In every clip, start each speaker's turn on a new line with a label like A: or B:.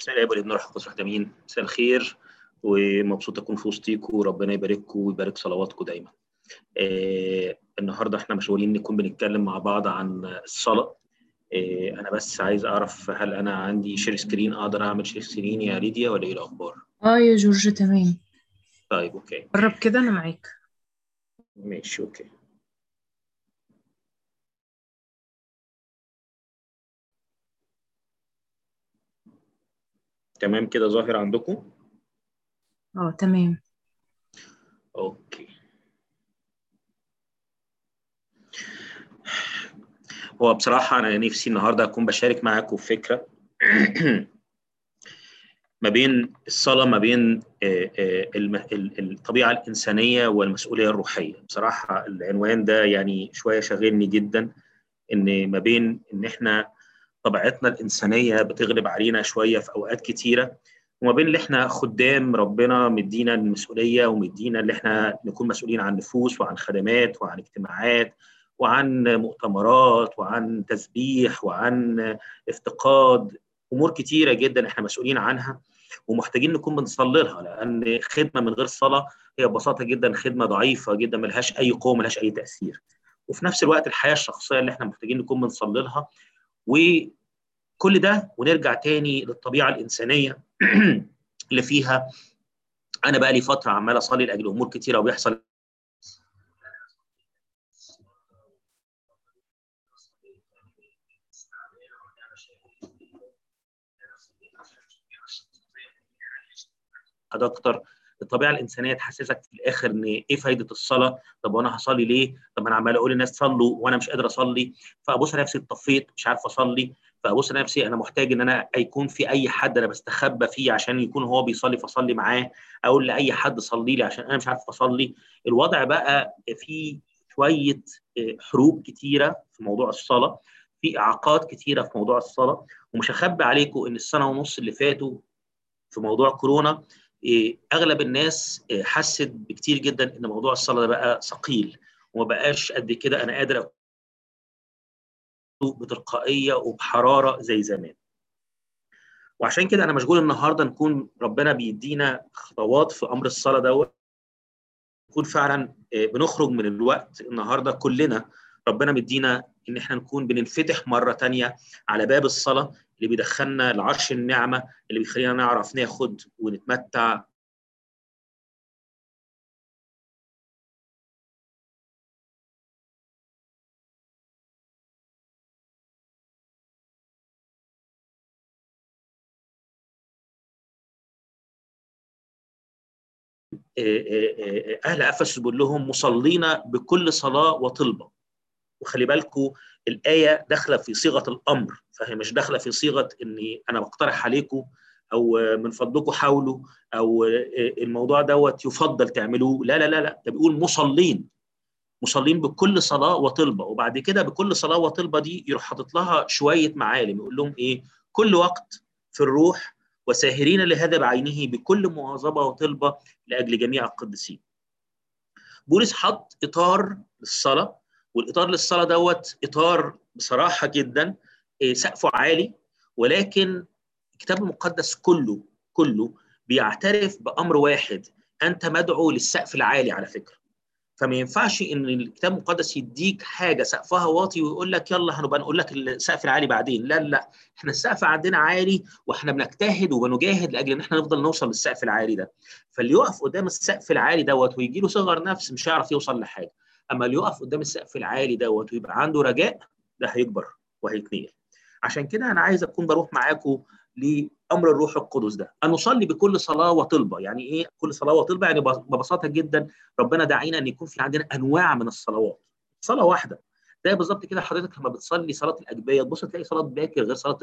A: بسم الآب والابن والروح القدس واحد امين مساء الخير ومبسوط أكون في وسطيكم وربنا يبارككم ويبارك صلواتكم دايما. آه النهارده إحنا مشغولين نكون بنتكلم مع بعض عن الصلاة. آه أنا بس عايز أعرف هل أنا عندي share screen أقدر أعمل share screen يا ليديا ولا إيه الأخبار؟
B: آه يا جورج تمام
A: طيب okay
B: قرب كده أنا معاك
A: ماشي okay. تمام كده ظاهر عندكم؟
B: آه تمام.
A: أوكي. هو بصراحة أنا نفسي النهاردة أكون بشارك معاكم فكرة ما بين الصلاة ما بين آه، آه، الطبيعة الإنسانية والمسؤولية الروحية. بصراحة العنوان ده يعني شوية شاغلني جدا إن ما بين إن إحنا طبيعتنا الإنسانية بتغلب علينا شوية في أوقات كتيرة. وما بين اللي إحنا خدام ربنا مدينا المسؤولية ومدينا اللي إحنا نكون مسؤولين عن نفوس وعن خدمات وعن اجتماعات وعن مؤتمرات وعن تسبيح وعن افتقاد أمور كتيرة جدا إحنا مسؤولين عنها ومحتاجين نكون بنصلي لها لأن خدمة من غير صلاة هي ببساطة جدا خدمة ضعيفة جدا ملهاش أي قوة ملهاش أي تأثير. وفي نفس الوقت الحياة الشخصية اللي إحنا محتاجين نكون بنصلي لها وكل ده ونرجع تاني للطبيعة الإنسانية اللي فيها. أنا بقى لي فترة عمال أصلي لأجل أمور كتيرة وبيحصل. أكتر الطبيعه الإنسانية تحسسك في الآخر إن إيه فايدة الصلاة؟ طب وأنا هصلي ليه؟ طب أنا عمال أقول للناس صلوا وأنا مش قادر أصلي فأبص نفسي اتطفيت مش عارف أصلي فأبص نفسي أنا محتاج إن أنا يكون في أي حد أنا بستخبى فيه عشان يكون هو بيصلي فأصلي معاه أقول لأي حد صلي لي عشان أنا مش عارف أصلي. الوضع بقى فيه شوية حروب كتيرة في موضوع الصلاة في إعاقات كتيرة في موضوع الصلاة ومش هخبي عليكم إن السنة ونص اللي فاتوا في موضوع كورونا أغلب الناس إيه، حست بكتير جدا إن موضوع الصلاة ده بقى ثقيل وما بقاش قد كده. أنا قادر بتلقائية وبحرارة زي زمان. وعشان كده أنا مشغول النهارده نكون ربنا بيدينا خطوات في أمر الصلاة دوت. نكون فعلا إيه، بنخرج من الوقت النهارده كلنا ربنا مدينا إن إحنا نكون بننفتح مرة تانية على باب الصلاة. اللي بيدخلنا لعرش النعمة اللي بيخلينا نعرف ناخد ونتمتع. أهل أفسس بيقول لهم مصلين بكل صلاة وطلبة. وخلي بالكم الآية داخلة في صيغة الأمر فهي مش داخلة في صيغة إني أنا بقترح عليكم أو من فضلكم حاولوا أو الموضوع دوت يفضل تعملوه. لا لا لا لا. ده بيقول مصلين. مصلين بكل صلاة وطلبة. وبعد كده بكل صلاة وطلبة دي يروح حاطط لها شوية معالم يقول لهم إيه؟ كل وقت في الروح وساهرين لهذا بعينه بكل مواظبة وطلبة لأجل جميع القديسين. بولس حط إطار للصلاة والإطار للصلاة دوت إطار بصراحة جدا إيه، سقفه عالي ولكن الكتاب المقدس كله كله بيعترف بأمر واحد أنت مدعو للسقف العالي على فكرة. فما ينفعش إن الكتاب المقدس يديك حاجة سقفها واطي ويقول لك يلا هنبقى نقول لك السقف العالي بعدين. لا لا إحنا السقف عندنا عالي وإحنا بنجتهد وبنجاهد لأجل إن إحنا نفضل نوصل للسقف العالي ده. فاللي يقف قدام السقف العالي دوت ويجي له صغر نفس مش هيعرف يوصل لحاجة. أما اللي يقف قدام السقف العالي دوت ويبقى عنده رجاء ده هيكبر وهيتنقل. عشان كده أنا عايز أكون بروح معاكم لأمر الروح القدس ده. ان نصلي بكل صلاة وطلبة. يعني إيه كل صلاة وطلبة؟ يعني ببساطة جدا ربنا داعينا إن يكون في عندنا أنواع من الصلوات. صلاة واحدة. زي بالظبط كده حضرتك لما بتصلي صلاة الأجبية تبص تلاقي صلاة باكر غير صلاة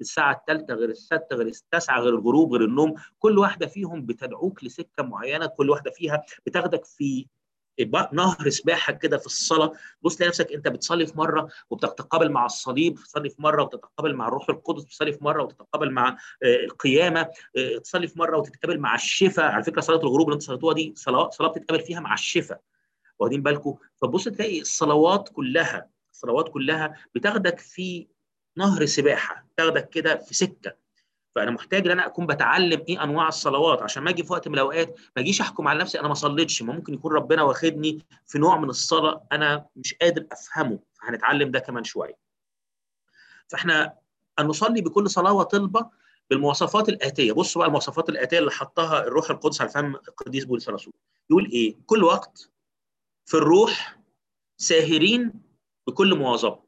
A: الساعة الثالثه غير السادسه غير التاسعة غير الغروب غير النوم. كل واحدة فيهم بتدعوك لسكة معينة. كل واحدة فيها بتاخدك في نهر سباحة كده في الصلاة. بص تلاقي نفسك أنت بتصلي في مرة وبتتقابل مع الصليب بتصلي في مرة وتتقابل مع الروح القدس بتصلي في مرة وتتقابل مع القيامة تصلي في مرة وتتقابل مع الشفاء. على فكرة صلاة الغروب اللي أنتوا صليتوها دي صلاة صلاة بتتقابل فيها مع الشفاء. واخدين بالكم فتبص تلاقي الصلوات كلها الصلوات كلها بتاخدك في نهر سباحة بتاخدك كده في سكة. فأنا محتاج إن أنا أكون بتعلم إيه أنواع الصلوات. عشان ما أجي في وقت من الأوقات ما أجيش أحكم على نفسي أنا ما صليتش. ما ممكن يكون ربنا واخدني في نوع من الصلاة أنا مش قادر أفهمه. فهنتعلم ده كمان شوية. فإحنا أن نصلي بكل صلاة وطلبة بالمواصفات الآتية. بصوا بقى المواصفات الآتية اللي حطها الروح القدس على فم القديس بولس الرسول. يقول إيه؟ كل وقت في الروح ساهرين بكل مواظبة.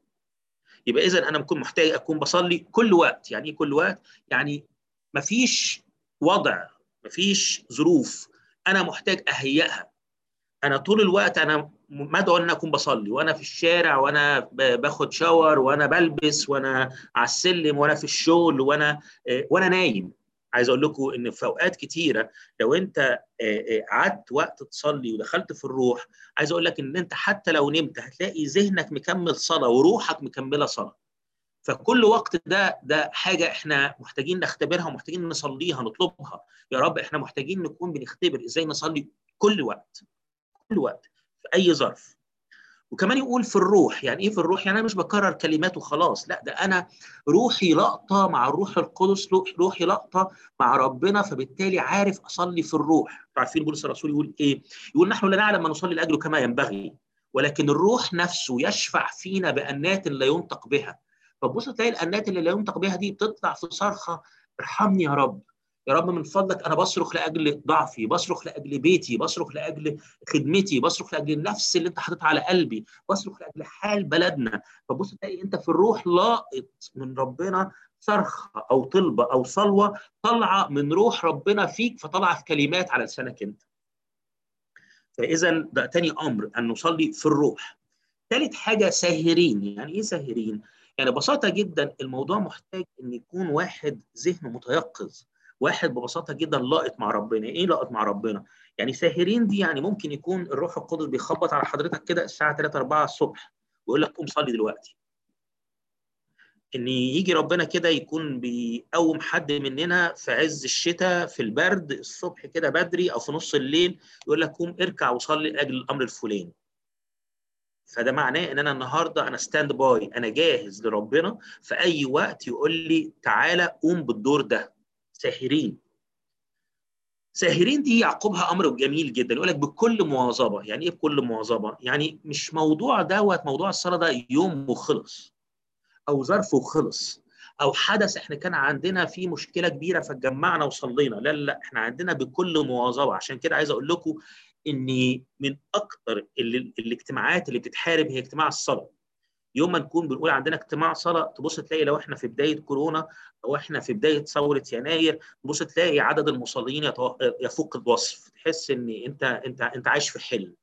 A: يبقى اذا أنا بكون محتاج أكون بصلي كل وقت. يعني إيه كل وقت؟ يعني مفيش وضع مفيش ظروف أنا محتاج أهيئها. أنا طول الوقت أنا مدعو إن أكون بصلي وأنا في الشارع وأنا باخد شاور وأنا بلبس وأنا على السلم وأنا في الشغل وأنا وأنا نايم. عايز أقول لكم إن في أوقات كتيرة لو أنت قعدت وقت تصلي ودخلت في الروح عايز أقول لك إن أنت حتى لو نمت هتلاقي ذهنك مكمل صلاة وروحك مكملة صلاة. فكل وقت ده ده حاجة إحنا محتاجين نختبرها ومحتاجين نصليها نطلبها. يا رب إحنا محتاجين نكون بنختبر إزاي نصلي كل وقت كل وقت في أي ظرف. وكمان يقول في الروح. يعني إيه في الروح؟ يعني أنا مش بكرر كلمات وخلاص. لا ده أنا روحي لقطة مع الروح القدس روحي لقطة مع ربنا فبالتالي عارف أصلي في الروح. عارفين بولس الرسول يقول إيه؟ يقول نحن لا نعلم ما نصلي لأجله كما ينبغي ولكن الروح نفسه يشفع فينا بأنات لا ينطق بها. فبص تلاقي الأنات اللي لا ينطق بها دي بتطلع في صرخة ارحمني يا رب. يا رب من فضلك أنا بصرخ لأجل ضعفي بصرخ لأجل بيتي بصرخ لأجل خدمتي بصرخ لأجل النفس اللي أنت حاططها على قلبي بصرخ لأجل حال بلدنا. فبص تلاقي أنت في الروح لاقط من ربنا صرخة أو طلبة أو صلوة طالعة من روح ربنا فيك فطالعة في كلمات على لسانك أنت. فإذا ده تاني أمر أن نصلي في الروح. ثالث حاجة ساهرين. يعني إيه ساهرين؟ يعني ببساطة جدا الموضوع محتاج إن يكون واحد ذهنه متيقظ. واحد ببساطة جدا لاقط مع ربنا. إيه لاقط مع ربنا؟ يعني ساهرين دي يعني ممكن يكون الروح القدس بيخبط على حضرتك كده الساعة 3 4 الصبح ويقول لك قوم صلي دلوقتي. إن يجي ربنا كده يكون بيقوم حد مننا في عز الشتاء في البرد الصبح كده بدري أو في نص الليل يقول لك قوم اركع وصلي لأجل الأمر الفلاني. فده معناه إن أنا النهارده أنا standby أنا جاهز لربنا. في أي وقت يقول لي تعالى قوم بالدور ده. ساهرين ساهرين دي يعقبها أمر جميل جدا يقول لك بكل مواظبة. يعني إيه بكل مواظبة؟ يعني مش موضوع دوت موضوع الصلاة ده يوم وخلص أو ظرف وخلص أو حدث. إحنا كان عندنا فيه مشكلة كبيرة فاتجمعنا وصلينا. لا لا إحنا عندنا بكل مواظبة. عشان كده عايز أقول لكم ان من أكتر الاجتماعات اللي بتتحارب هي اجتماع الصلاة. يوم ما نكون بنقول عندنا اجتماع صلاة تبص تلاقي لو إحنا في بداية كورونا أو إحنا في بداية ثورة يناير تبص تلاقي عدد المصلين يفوق الوصف تحس إن أنت أنت أنت عايش في حلم.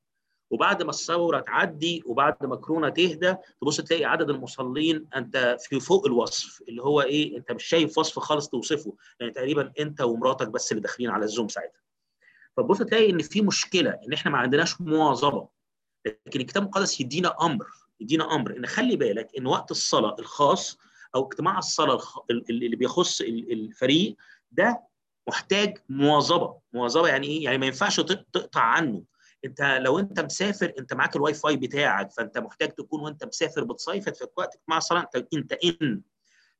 A: وبعد ما الثورة تعدي وبعد ما كورونا تهدى تبص تلاقي عدد المصلين أنت في فوق الوصف اللي هو إيه؟ أنت مش شايف وصف خالص توصفه يعني تقريبا أنت ومراتك بس اللي داخلين على الزوم ساعتها. فتبص تلاقي إن في مشكلة إن إحنا ما عندناش مواظبة. لكن الكتاب المقدس يدينا أمر. يدينا أمر إن خلي بالك إن وقت الصلاة الخاص أو اجتماع الصلاة اللي بيخص الفريق ده محتاج مواظبة. مواظبة يعني إيه؟ يعني ما ينفعش تقطع عنه. أنت لو أنت مسافر أنت معاك الواي فاي بتاعك فأنت محتاج تكون وأنت مسافر بتظبط في وقت اجتماع الصلاة أنت أنت إن.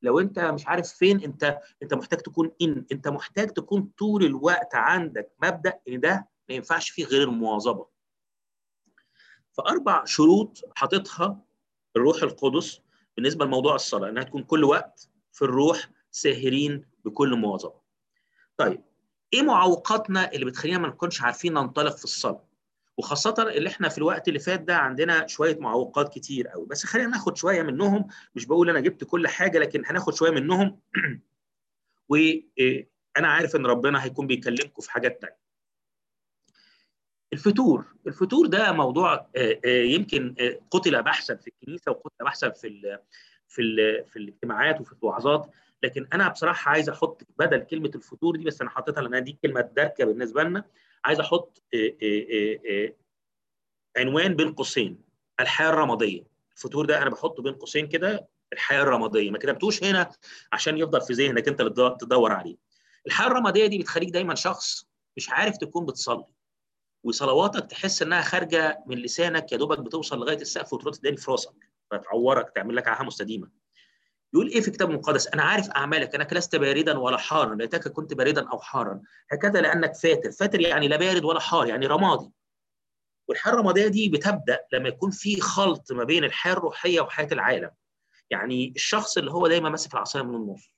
A: لو أنت مش عارف فين أنت أنت محتاج تكون إن. أنت محتاج تكون طول الوقت عندك مبدأ إن ده ما ينفعش فيه غير المواظبة. فأربع شروط حاططها الروح القدس بالنسبة لموضوع الصلاة إنها تكون كل وقت في الروح ساهرين بكل مواظبة. طيب إيه معوقاتنا اللي بتخلينا ما نكونش عارفين ننطلق في الصلاة؟ وخاصة اللي إحنا في الوقت اللي فات ده عندنا شوية معوقات كتير قوي بس خلينا ناخد شوية منهم. مش بقول أنا جبت كل حاجة لكن هناخد شوية منهم. وأنا عارف إن ربنا هيكون بيكلمكم في حاجات تانية. الفتور الفتور ده موضوع يمكن قتل بحثا في الكنيسة وقتل بحثا في ال في ال في الاجتماعات وفي الوعظات لكن أنا بصراحة عايز أحط بدل كلمة الفتور دي بس أنا حاططها لأن دي كلمة داركة بالنسبة لنا. عايز أحط عنوان بين قوسين. الحياة الرمادية. الفتور ده أنا بحطه بين قوسين كده الحياة الرمادية. ما كتبتوش هنا عشان يفضل في ذهنك أنت اللي تدور عليه. الحياة الرمادية دي بتخليك دايما شخص مش عارف تكون بتصلي. وصلواتك تحس إنها خارجة من لسانك يا دوبك بتوصل لغاية السقف وترد تاني في راسك فتعورك تعمل لك عاهة مستديمة. يقول إيه في الكتاب المقدس؟ أنا عارف أعمالك أنك لست باردا ولا حارا ليتك كنت باردا أو حارا. هكذا لأنك فاتر. فاتر يعني لا بارد ولا حار يعني رمادي. والحياة الرمادية دي بتبدأ لما يكون في خلط ما بين الحياة الروحية وحياة العالم. يعني الشخص اللي هو دايما ماسك العصاية من النص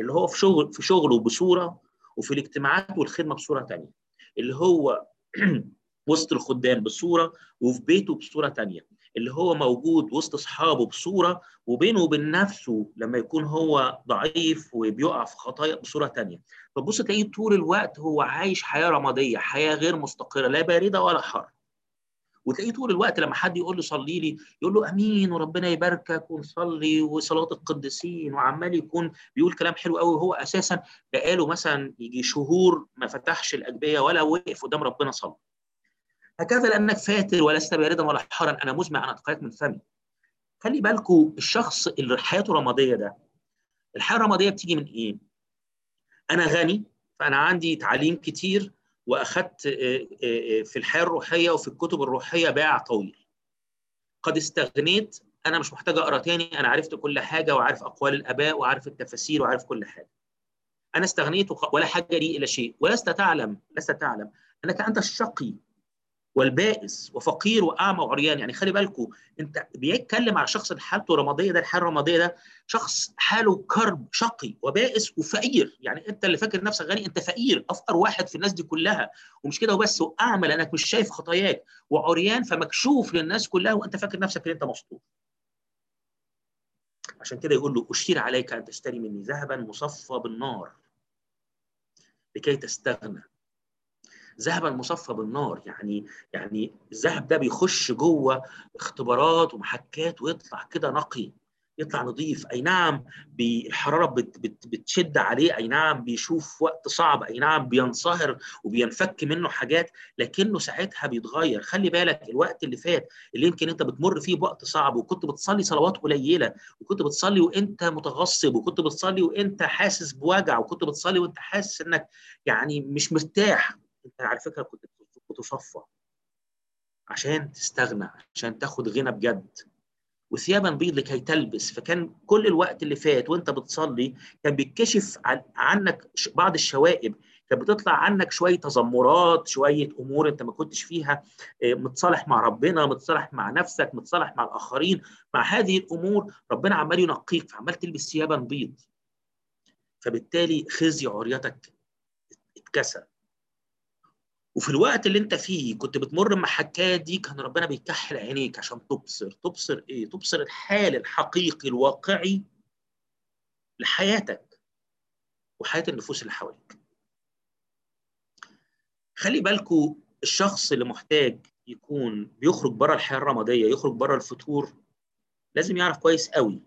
A: اللي هو في شغل في شغله بصورة وفي الاجتماعات والخدمة بصورة ثانية اللي هو وسط الخدام بصورة وفي بيته بصورة ثانية اللي هو موجود وسط أصحابه بصورة وبينه وبين نفسه لما يكون هو ضعيف وبيقع في خطايا بصورة ثانية فتبص تلاقيه طول الوقت هو عايش حياة رمادية حياة غير مستقرة لا بارده ولا حاره وتلاقيه طول الوقت لما حد يقول له صلي لي يقول له آمين وربنا يباركك ونصلي وصلاة القديسين وعمال يكون بيقول كلام حلو قوي وهو أساسا بقاله مثلا يجي شهور ما فتحش الاجبيه ولا وقف قدام ربنا صلى. هكذا لانك فاتر ولست باردا ولا حارا أنا مزمع أنا اتقيت من فمي. خلي بالكم الشخص اللي حياته رمادية ده الحياة الرمادية بتيجي من إيه؟ أنا غني فأنا عندي تعليم كتير وأخذت في الحياة الروحية وفي الكتب الروحية باع طويل. قد استغنيت أنا مش محتاج أقرأ تاني أنا عرفت كل حاجة وعارف أقوال الآباء وعارف التفاسير وعارف كل حاجة. أنا استغنيت ولا حاجة لي إلى شيء ولست تعلم لست تعلم أنك أنت الشقي والبائس وفقير وأعمى وعريان. يعني خلي بالكم أنت بيتكلم على شخص حالته رمادية ده الحاله الرمادية ده شخص حاله كرب شقي وبائس وفقير. يعني أنت اللي فاكر نفسك غني أنت فقير أفقر واحد في الناس دي كلها. ومش كده وبس وأعمى لأنك مش شايف خطاياك. وعريان فمكشوف للناس كلها وأنت فاكر نفسك إن أنت مستور عشان كده يقول له أشير عليك أن تشتري مني ذهبا مصفى بالنار لكي تستغنى ذهبا مصفى بالنار. يعني يعني الذهب ده بيخش جوه اختبارات ومحكات ويطلع كده نقي يطلع نظيف أي نعم الحرارة بت بت بتشد عليه. أي نعم بيشوف وقت صعب. أي نعم بينصهر وبينفك منه حاجات لكنه ساعتها بيتغير. خلي بالك الوقت اللي فات اللي يمكن أنت بتمر فيه بوقت صعب وكنت بتصلي صلوات قليلة وكنت بتصلي وأنت متغصب وكنت بتصلي وأنت حاسس بوجع وكنت بتصلي وأنت حاسس إنك يعني مش مرتاح انت على فكرة كنت بتصفى عشان تستغنى عشان تاخد غنى بجد. وثيابا بيض لكي تلبس. فكان كل الوقت اللي فات وانت بتصلي كان بيتكشف عنك بعض الشوائب. كانت بتطلع عنك شوية تذمرات شوية أمور انت ما كنتش فيها متصالح مع ربنا متصالح مع نفسك متصالح مع الآخرين مع هذه الأمور. ربنا عمال ينقيك فعمال تلبس ثيابا بيض فبالتالي خزي عريتك اتكسر. وفي الوقت اللي انت فيه كنت بتمر بمحكات دي كان ربنا بيكحل عينيك عشان تبصر. تبصر إيه؟ تبصر الحال الحقيقي الواقعي لحياتك وحياة النفوس اللي حواليك. خلي بالكوا الشخص اللي محتاج يكون بيخرج بره الحياة الرمادية يخرج بره الفتور لازم يعرف كويس قوي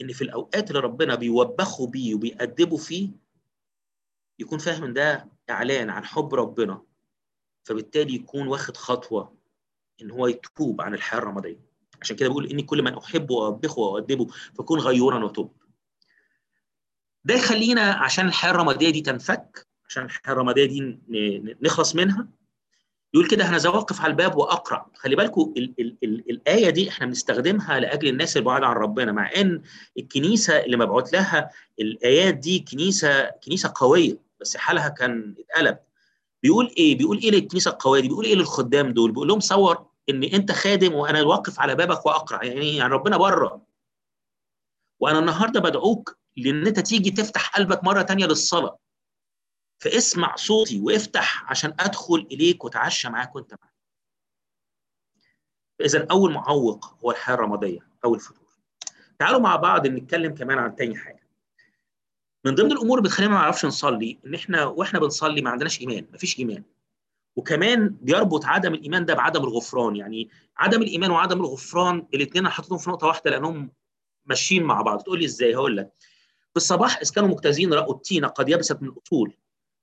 A: إن في الأوقات اللي ربنا بيوبخه بيه وبيأدبه فيه يكون فاهم إن ده إعلان عن حب ربنا فبالتالي يكون واخد خطوة إن هو يتوب عن الحياة الرمادية. عشان كده بيقول إني كل من أحبه واوبخه وأؤدبه فكون غيورا وتوب ده يخلينا عشان الحياة الرمادية دي تنفك عشان الحياة الرمادية دي نخلص منها. يقول كده أنا واقف على الباب وأقرأ. خلي بالكم ال ال ال الآية دي إحنا بنستخدمها لأجل الناس البعاد عن ربنا مع إن الكنيسة اللي مبعوث لها الآيات دي كنيسة كنيسة قوية. بس حالها كان اتقلب. بيقول إيه؟ بيقول إيه للكنيسة القوية دي؟ بيقول إيه للخدام دول؟ بيقول لهم صور إن أنت خادم وأنا واقف على بابك وأقرأ. يعني يعني ربنا بره. وأنا النهارده بدعوك لأن أنت تيجي تفتح قلبك مرة تانية للصلاة. فاسمع صوتي وافتح عشان أدخل إليك وأتعشى معاك وأنت معاك اذا أول معوق هو الحياة الرمادية أو الفتور. تعالوا مع بعض نتكلم كمان عن تاني حاجة. من ضمن الأمور اللي بتخلينا ما نعرفش نصلي إن إحنا وإحنا بنصلي ما عندناش إيمان ما فيش إيمان. وكمان بيربط عدم الإيمان ده بعدم الغفران يعني عدم الإيمان وعدم الغفران الاثنين أنا حاططهم في نقطة واحدة لأنهم ماشيين مع بعض. تقول لي إزاي؟ هقول لك. في الصباح إذ كانوا مجتازين رأوا التينه قد يبست من الاصول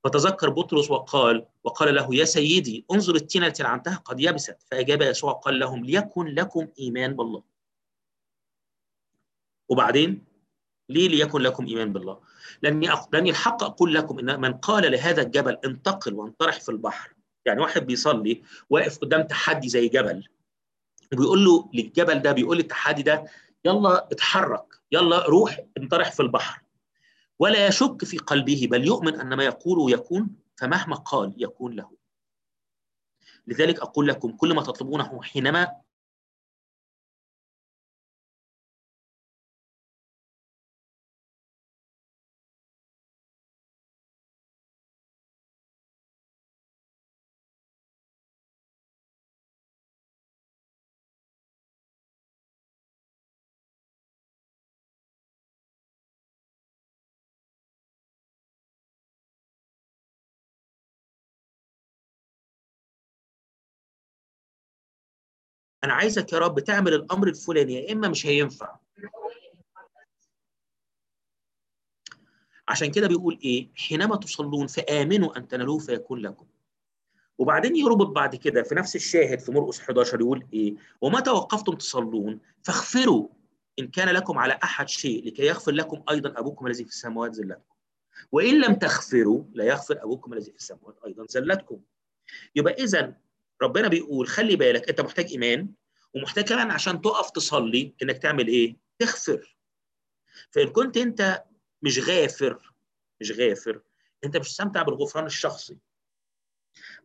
A: فتذكر بطرس وقال وقال له يا سيدي انظر التينه التي لعنتها قد يبست. فأجاب يسوع قال لهم ليكن لكم إيمان بالله. وبعدين؟ ليه ليكن لكم إيمان بالله؟ لاني لاني الحق أقول لكم إن من قال لهذا الجبل انتقل وانطرح في البحر. يعني واحد بيصلي واقف قدام تحدي زي جبل وبيقول له للجبل ده بيقول التحدي ده يلا اتحرك يلا روح انطرح في البحر. ولا يشك في قلبه بل يؤمن أن ما يقول يكون فمهما قال يكون له. لذلك أقول لكم كل ما تطلبونه حينما أنا عايزك يا رب تعمل الأمر الفلاني يا إما مش هينفع. عشان كده بيقول إيه؟ حينما تصلون فآمنوا أن تنالوه فيكون لكم. وبعدين يربط بعد كده في نفس الشاهد في مرقس 11 يقول إيه؟ ومتى وقفتم تصلون؟ فاغفروا إن كان لكم على أحد شيء لكي يغفر لكم أيضا أبوكم الذي في السماوات زلتكم. وإن لم تغفروا لا يغفر أبوكم الذي في السماوات أيضا زلتكم. يبقى اذا ربنا بيقول خلي بالك انت محتاج ايمان ومحتاج كمان عشان تقف تصلي انك تعمل إيه؟ تغفر. فان كنت انت مش غافر مش غافر انت مش هتستمتع بالغفران الشخصي.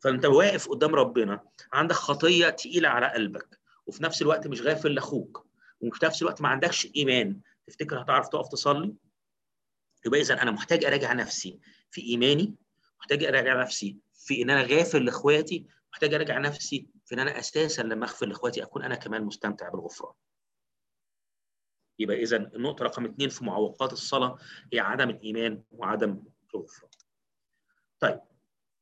A: فانت واقف قدام ربنا عندك خطية تقيلة على قلبك وفي نفس الوقت مش غافر لاخوك وفي نفس الوقت ما عندكش ايمان تفتكر هتعرف تقف تصلي؟ يبقى اذا أنا محتاج أراجع نفسي في إيماني محتاج أراجع نفسي في إن أنا غافر لإخواتي محتاج أراجع نفسي في إن أنا أساسا لما أغفر لإخواتي أكون أنا كمان مستمتع بالغفران. يبقى إذا النقطة رقم اثنين في معوقات الصلاة هي عدم الإيمان وعدم الغفران. طيب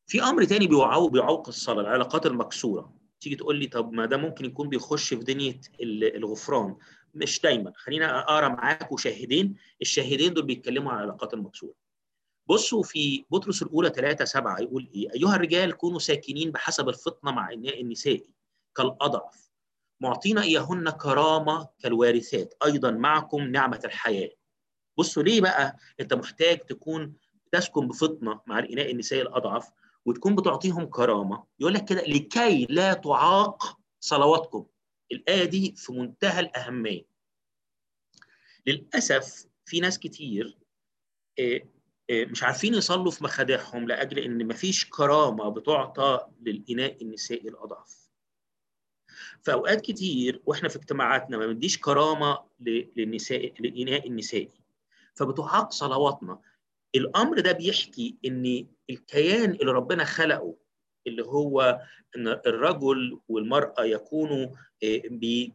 A: في أمر تاني بيعوق بيعوق الصلاة العلاقات المكسورة. تيجي تقول لي طب ما ده ممكن يكون بيخش في دنيا الغفران مش دايما خلينا أقرأ معاكم شاهدين الشاهدين دول بيتكلموا عن العلاقات المكسورة. بصوا في بطرس الأولى 3 7 يقول إيه؟ أيها الرجال كونوا ساكنين بحسب الفطنة مع النساء كالأضعف معطين إياهن كرامة كالوارثات أيضا معكم نعمة الحياة. بصوا ليه بقى أنت محتاج تكون تسكن بفطنة مع الاناء النساء الأضعف وتكون بتعطيهم كرامة يقول لك كده لكي لا تعاق صلواتكم. الآية دي في منتهى الأهمية. للأسف في ناس كتير مش عارفين يصلوا في مخادعهم لأجل إن مفيش كرامة بتعطى للإناء النسائي الأضعف. في اوقات كتير وإحنا في اجتماعاتنا ما بنديش كرامة للنساء للاناء النسائي. فبتعاق صلواتنا. الأمر ده بيحكي إن الكيان اللي ربنا خلقه اللي هو إن الرجل والمرأة يكونوا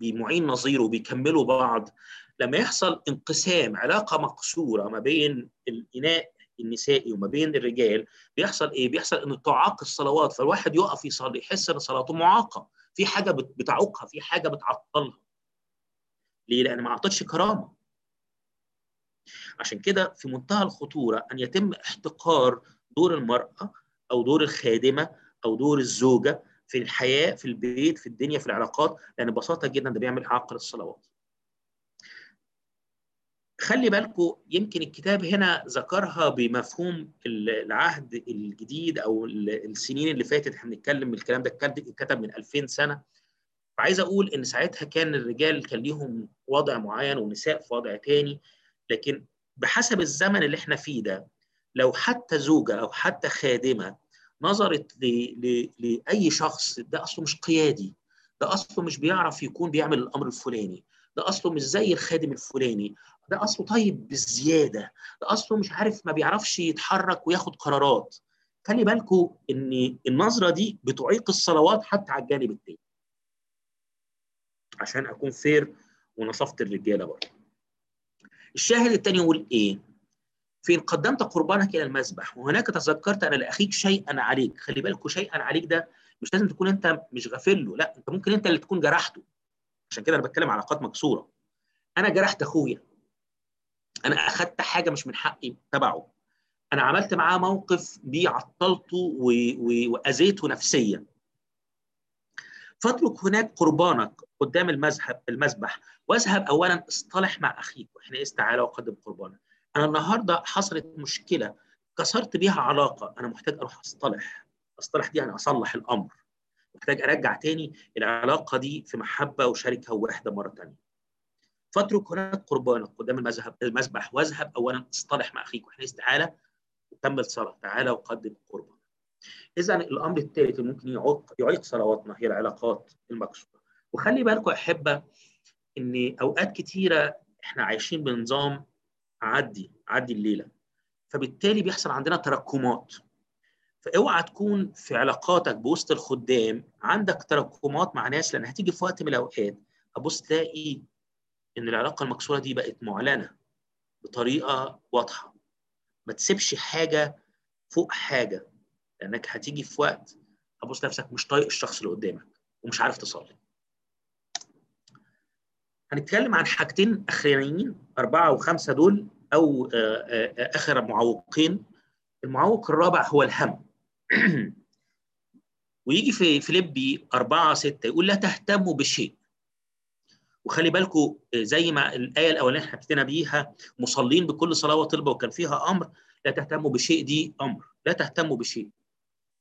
A: بمعين نظير وبيكملوا بعض لما يحصل انقسام علاقة مكسوره ما بين الإناء النسائي وما بين الرجال بيحصل إيه؟ بيحصل ان تعاق الصلوات فالواحد يقف يصلي يحس إن صلاته معاقة في حاجة بتعوقها في حاجة بتعطلها. ليه؟ لأن ما أعطتش كرامة. عشان كده في منتهى الخطورة أن يتم احتقار دور المرأة أو دور الخادمة أو دور الزوجة في الحياة في البيت في الدنيا في العلاقات لأن ببساطة جدا ده بيعمل اعاقه للصلوات. خلي بالكم يمكن الكتاب هنا ذكرها بمفهوم العهد الجديد أو السنين اللي فاتت. إحنا بنتكلم الكلام ده اتكتب من 2000 سنة. فعايز أقول إن ساعتها كان الرجال كان ليهم وضع معين والنساء في وضع تاني. لكن بحسب الزمن اللي إحنا فيه ده لو حتى زوجة أو حتى خادمة نظرت لأي شخص ده أصله مش قيادي ده أصله مش بيعرف يكون بيعمل الأمر الفلاني ده أصله مش زي الخادم الفلاني ده أصله طيب بالزياده ده أصله مش عارف ما بيعرفش يتحرك وياخد قرارات. خلي بالكم إن النظرة دي بتعيق الصلوات حتى على الجانب التاني. عشان أكون فير ونصفت الرجالة برضه. الشاهد الثاني يقول إيه؟ فين قدمت قربانك إلى المذبح وهناك تذكرت أن لأخيك شيئا عليك. خلي بالكم شيئا عليك ده مش لازم تكون أنت مش غافل له لا أنت ممكن أنت اللي تكون جرحته. عشان كده أنا بتكلم علاقات مكسورة. أنا جرحت أخويا. أنا أخدت حاجة مش من حقي تبعه. أنا عملت معاه موقف بيه عطلته وأذيته نفسيا. فاترك هناك قربانك قدام المذهب المذبح واذهب اولا اصطلح مع أخيك. وإحنا تعالى وقدم قربانك. أنا النهارده حصلت مشكلة كسرت بيها علاقة. أنا محتاج أروح أصطلح. أصطلح دي يعني أصلح الأمر. محتاج أرجع تاني العلاقة دي في محبة وشركة ووحده مرة ثانية فاترك هناك قربانك قدام المذهب المذبح. واذهب اولا اصطلح مع أخيك. وحيث تعالى وكمل صلاة. تعالى وقدم قربان اذا الأمر الثالث اللي ممكن يعيق يعيق صلواتنا هي العلاقات المكسوره وخلي بالكم أحبة إن أوقات كتيرة إحنا عايشين بنظام عدي عدي الليلة. فبالتالي بيحصل عندنا تراكمات. فأوعى تكون في علاقاتك بوسط الخدام عندك تراكمات مع ناس لأن هتيجي في وقت من الأوقات أبص تلاقي إن العلاقة المكسورة دي بقت معلنة بطريقة واضحة. ما تسيبش حاجة فوق حاجة لأنك هتيجي في وقت ابص نفسك مش طايق الشخص اللي قدامك ومش عارف تصلي. هنتكلم عن حاجتين اخرانيين أربعة وخمسة دول أو آخر معوقين. المعوق الرابع هو الهم. ويجي في فيليبي 4 6 يقول لا تهتموا بشيء. وخلي بالكم زي ما الآية الأولانية ابتدينا بيها مصلين بكل صلاة وطلبة وكان فيها أمر لا تهتموا بشيء دي أمر. لا تهتموا بشيء.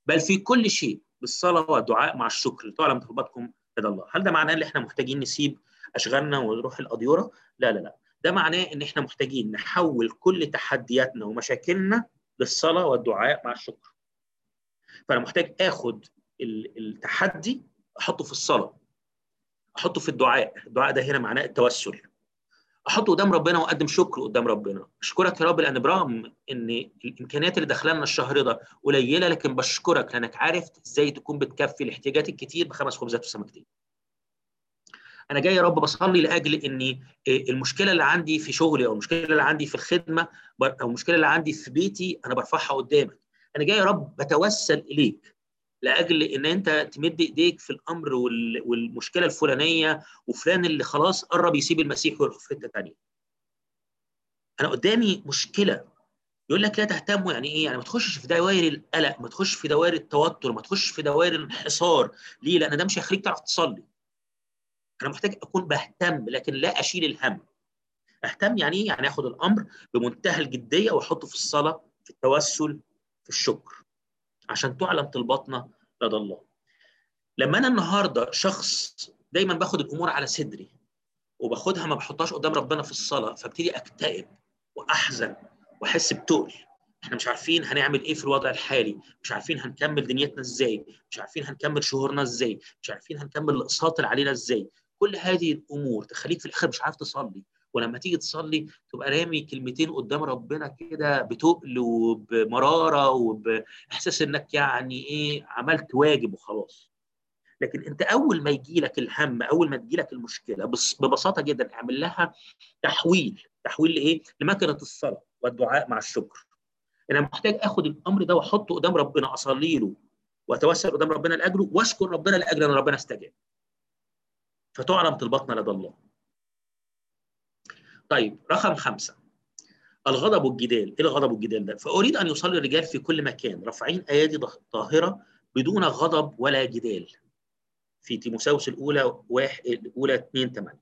A: بل في كل شيء بالصلاة والدعاء مع الشكر. تعلم طلباتكم لدى الله. هل ده معناه إن إحنا محتاجين نسيب أشغالنا ونروح الاديره لا لا لا. ده معناه إن إحنا محتاجين نحول كل تحدياتنا ومشاكلنا للصلاة والدعاء مع الشكر. فأنا محتاج آخد التحدي أحطه في الصلاة. أحطه في الدعاء. الدعاء ده هنا معناه التوسل. أحطه قدام ربنا وأقدم شكر قدام ربنا. أشكرك يا رب لأن برغم إن الإمكانيات اللي داخلنا الشهر ده قليلة لكن بشكرك لأنك عارف إزاي تكون بتكفي الاحتياجات الكتير بخمس خبزات وسمكتين أنا جاي يا رب بصلي لأجل إني المشكلة اللي عندي في شغلي أو المشكلة اللي عندي في الخدمة أو المشكلة اللي عندي في بيتي أنا برفعها قدامك. أنا جاي يا رب بتوسل إليك. لأجل إن أنت تمد إيديك في الأمر والمشكلة الفلانية وفلان اللي خلاص قرب يسيب المسيح ويروح في حتة ثانية. أنا قدامي مشكلة يقول لك لا تهتموا يعني إيه؟ يعني ما تخشش في دوائر القلق، ما تخش في دوائر التوتر، ما تخش في دوائر الانحصار، ليه؟ لأن ده مش هيخليك تعرف تصلي. أنا محتاج أكون بهتم لكن لا أشيل الهم. أهتم يعني إيه؟ يعني آخد الأمر بمنتهى الجدية وأحطه في الصلاة، في التوسل، في الشكر. عشان تعلم طلباتنا لدى الله. لما أنا النهارده شخص دايما باخد الأمور على صدري وباخدها ما بحطهاش قدام ربنا في الصلاة فابتدي أكتئب وأحزن وأحس بتقل. إحنا مش عارفين هنعمل إيه في الوضع الحالي مش عارفين هنكمل دنيتنا إزاي مش عارفين هنكمل شهورنا إزاي مش عارفين هنكمل الأقساط اللي علينا إزاي. كل هذه الأمور تخليك في الآخر مش عارف تصلي. ولما تيجي تصلي تبقى رامي كلمتين قدام ربنا كده بتقل وبمرارة وبإحساس إنك يعني إيه عملت واجب وخلاص. لكن أنت أول ما يجي لك الهم أول ما تجي لك المشكلة ببساطة جدا اعمل لها تحويل. تحويل لإيه؟ لمكنة الصلاة والدعاء مع الشكر. أنا محتاج آخد الأمر ده وأحطه قدام ربنا أصلي له وأتوسل قدام ربنا لأجله وأشكر ربنا لاجل ان ربنا استجاب. فتعلم طلباتنا لدى الله. طيب رقم خمسة. الغضب والجدال إيه الغضب والجدال ده؟ فأريد أن يصلي الرجال في كل مكان رافعين ايادي طاهره بدون غضب ولا جدال. في تيموساوس الأولى واحد الأولى 2 8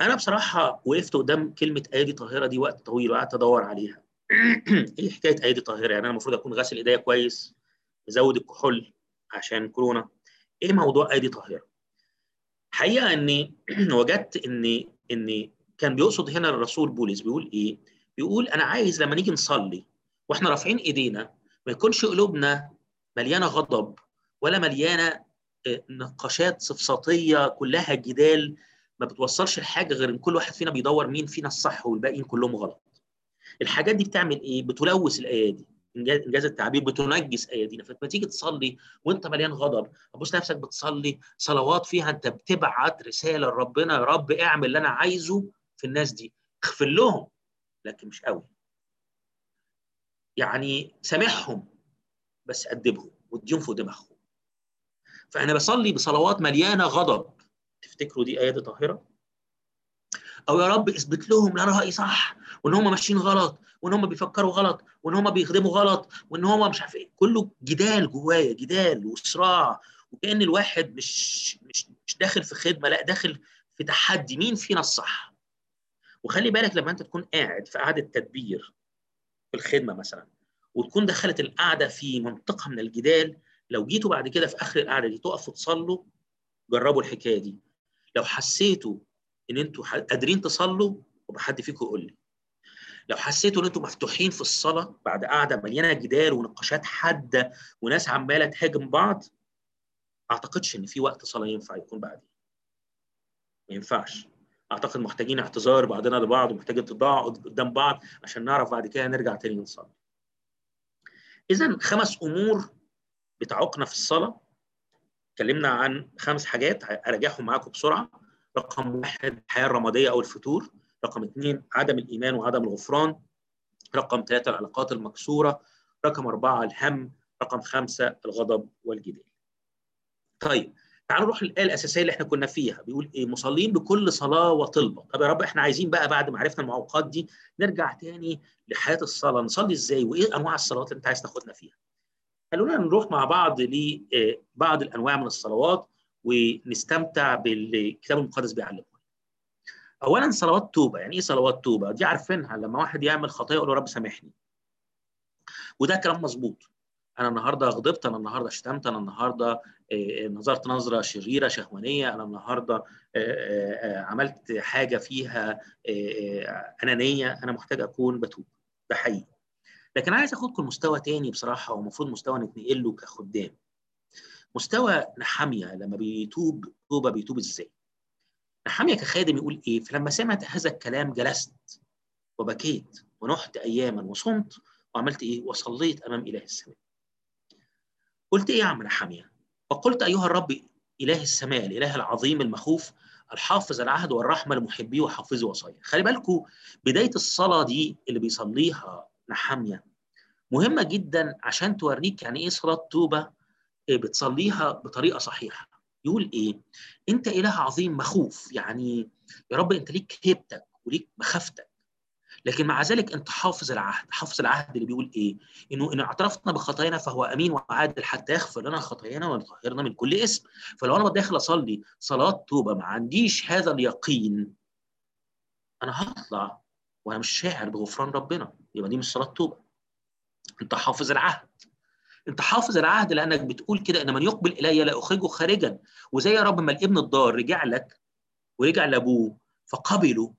A: أنا بصراحة وقفت قدام كلمة ايادي طاهرة دي وقت طويل وقعدت أدور عليها. إيه حكاية ايادي طاهرة؟ يعني أنا المفروض أكون غاسل إيديا كويس مزود الكحول عشان كورونا. إيه موضوع أيدي طاهرة؟ حقيقة إني وجدت ان ان كان بيقصد هنا الرسول بولس بيقول إيه بيقول أنا عايز لما نيجي نصلي وإحنا رافعين إيدينا ما يكونش قلوبنا مليانة غضب ولا مليانة نقاشات سفساطيه كلها جدال ما بتوصلش لحاجة غير إن كل واحد فينا بيدور مين فينا الصح والباقيين كلهم غلط. الحاجات دي بتعمل إيه؟ بتلوث الايادي انجاز التعبير بتنجس ايادينا فلما تيجي تصلي وأنت مليان غضب ابص نفسك بتصلي صلوات فيها أنت بتبعت رسالة لربنا يا رب اعمل اللي أنا عايزه في الناس دي. اغفر لهم لكن مش قوي. يعني سامحهم بس أدبهم واديهم فوق دماغهم. فأنا بصلي بصلوات مليانة غضب. تفتكروا دي ايادي طاهرة؟ أو يا رب اثبت لهم ان أنا رايي صح وإن هم ماشيين غلط وإن هم بيفكروا غلط وإن هم بيخدموا غلط وإن هم مش عارف إيه. كله جدال جوايا جدال وصراع. وكأن الواحد مش مش مش داخل في خدمة لا داخل في تحدي. مين فينا الصح؟ وخلي بالك لما انت تكون قاعد في قعدة تدبير في الخدمة مثلا وتكون دخلت القعدة في منطقة من الجدال لو جيتوا بعد كده في آخر القعدة دي تقفوا تصلوا جربوا الحكاية دي. لو حسيتوا إن أنتوا قادرين تصلوا وبحد فيكم يقول لي. لو حسيتوا إن أنتوا مفتوحين في الصلاة بعد قعدة مليانة جدال ونقاشات حادة وناس عمالة تهاجم بعض أعتقدش إن في وقت صلاة ينفع يكون بعدين ما ينفعش. أعتقد محتاجين اعتذار بعضنا لبعض ومحتاجين تضاع قدام بعض عشان نعرف بعد كده نرجع تاني نصلي. إذا خمس أمور بتعوقنا في الصلاة. اتكلمنا عن خمس حاجات أراجعهم معاكم بسرعة. رقم واحد الحياة الرمادية أو الفتور رقم اثنين عدم الإيمان وعدم الغفران. رقم ثلاثة العلاقات المكسورة. رقم أربعة الهم. رقم خمسة الغضب والجدال. طيب تعالوا نروح للآية الأساسية اللي إحنا كنا فيها. بيقول إيه؟ مصلين بكل صلاة وطلبة. طب يا رب إحنا عايزين بقى بعد ما عرفنا المعوقات دي نرجع تاني لحياة الصلاة. نصلي إزاي؟ وإيه أنواع الصلوات اللي أنت عايز تاخدنا فيها؟ خلونا نروح مع بعض لبعض الأنواع من الصلوات ونستمتع بالكتاب المقدس بيعلمنا. اولا صلوات توبة. يعني إيه صلوات توبة؟ دي عارفينها. لما واحد يعمل خطيه يقول له رب سامحني. وده كلام مظبوط. أنا النهارده غضبت أنا النهارده شتمت أنا النهارده نظرت نظرة شريرة شهوانية أنا النهارده عملت حاجة فيها أنانية أنا محتاج أكون بتوب. ده حقيقي. لكن عايز اخدكم لمستوى تاني بصراحة ومفروض مستوى نتنقل له كخدام. مستوى نحامية لما بيتوب توبة بيتوب إزاي؟ نحامية كخادم يقول إيه؟ فلما سمعت هذا الكلام جلست وبكيت ونحت اياما وصمت وعملت إيه؟ وصليت أمام إله السماء. قلت إيه يا عم نحامية؟ وقلت أيها الرب إله السماء الإله العظيم المخوف الحافظ العهد والرحمة لمحبيه وحافظي وصايا. خلي بالكم بداية الصلاة دي اللي بيصليها نحاميه مهمة جدا عشان توريك يعني إيه صلاة توبة بتصليها بطريقة صحيحة. يقول إيه؟ أنت إله عظيم مخوف يعني يا رب أنت ليك هيبتك وليك مخافتك. لكن مع ذلك انت حافظ العهد حافظ العهد اللي بيقول إيه؟ إنه ان اعترفنا بخطايانا فهو أمين وعادل حتى يغفر لنا خطايانا ويطهرنا من كل اسم. فلو أنا داخل أصلي صلاة توبة ما عنديش هذا اليقين. أنا هطلع وأنا مش شاعر بغفران ربنا. يبقى دي مش صلاة توبة. أنت حافظ العهد. أنت حافظ العهد لأنك بتقول كده إن من يقبل إلي لا أخرجه خارجا. وزي يا رب ما الابن الضار رجع لك ورجع لأبوه فقبله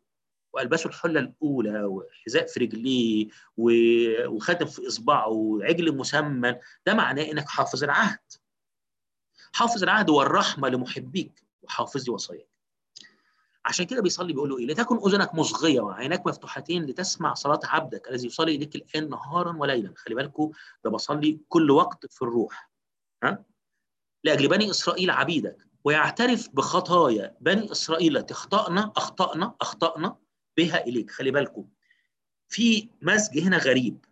A: والبسوا الحلة الأولى وحذاء في رجليه وخاتم في إصبعه وعجل مسمن. ده معناه إنك حافظ العهد. حافظ العهد والرحمة لمحبيك وحافظ وصاياك. عشان كده بيصلي بيقول له إيه؟ لتكن أذنك مصغية وعيناك مفتوحتين لتسمع صلاة عبدك الذي يصلي إليك الآن نهارا وليلا. خلي بالكم ده بصلي كل وقت في الروح. ها؟ لأجل بني إسرائيل عبيدك ويعترف بخطايا بني إسرائيل اخطانا أخطأنا أخطأنا. بها إليك خلي بالكم. في مزج هنا غريب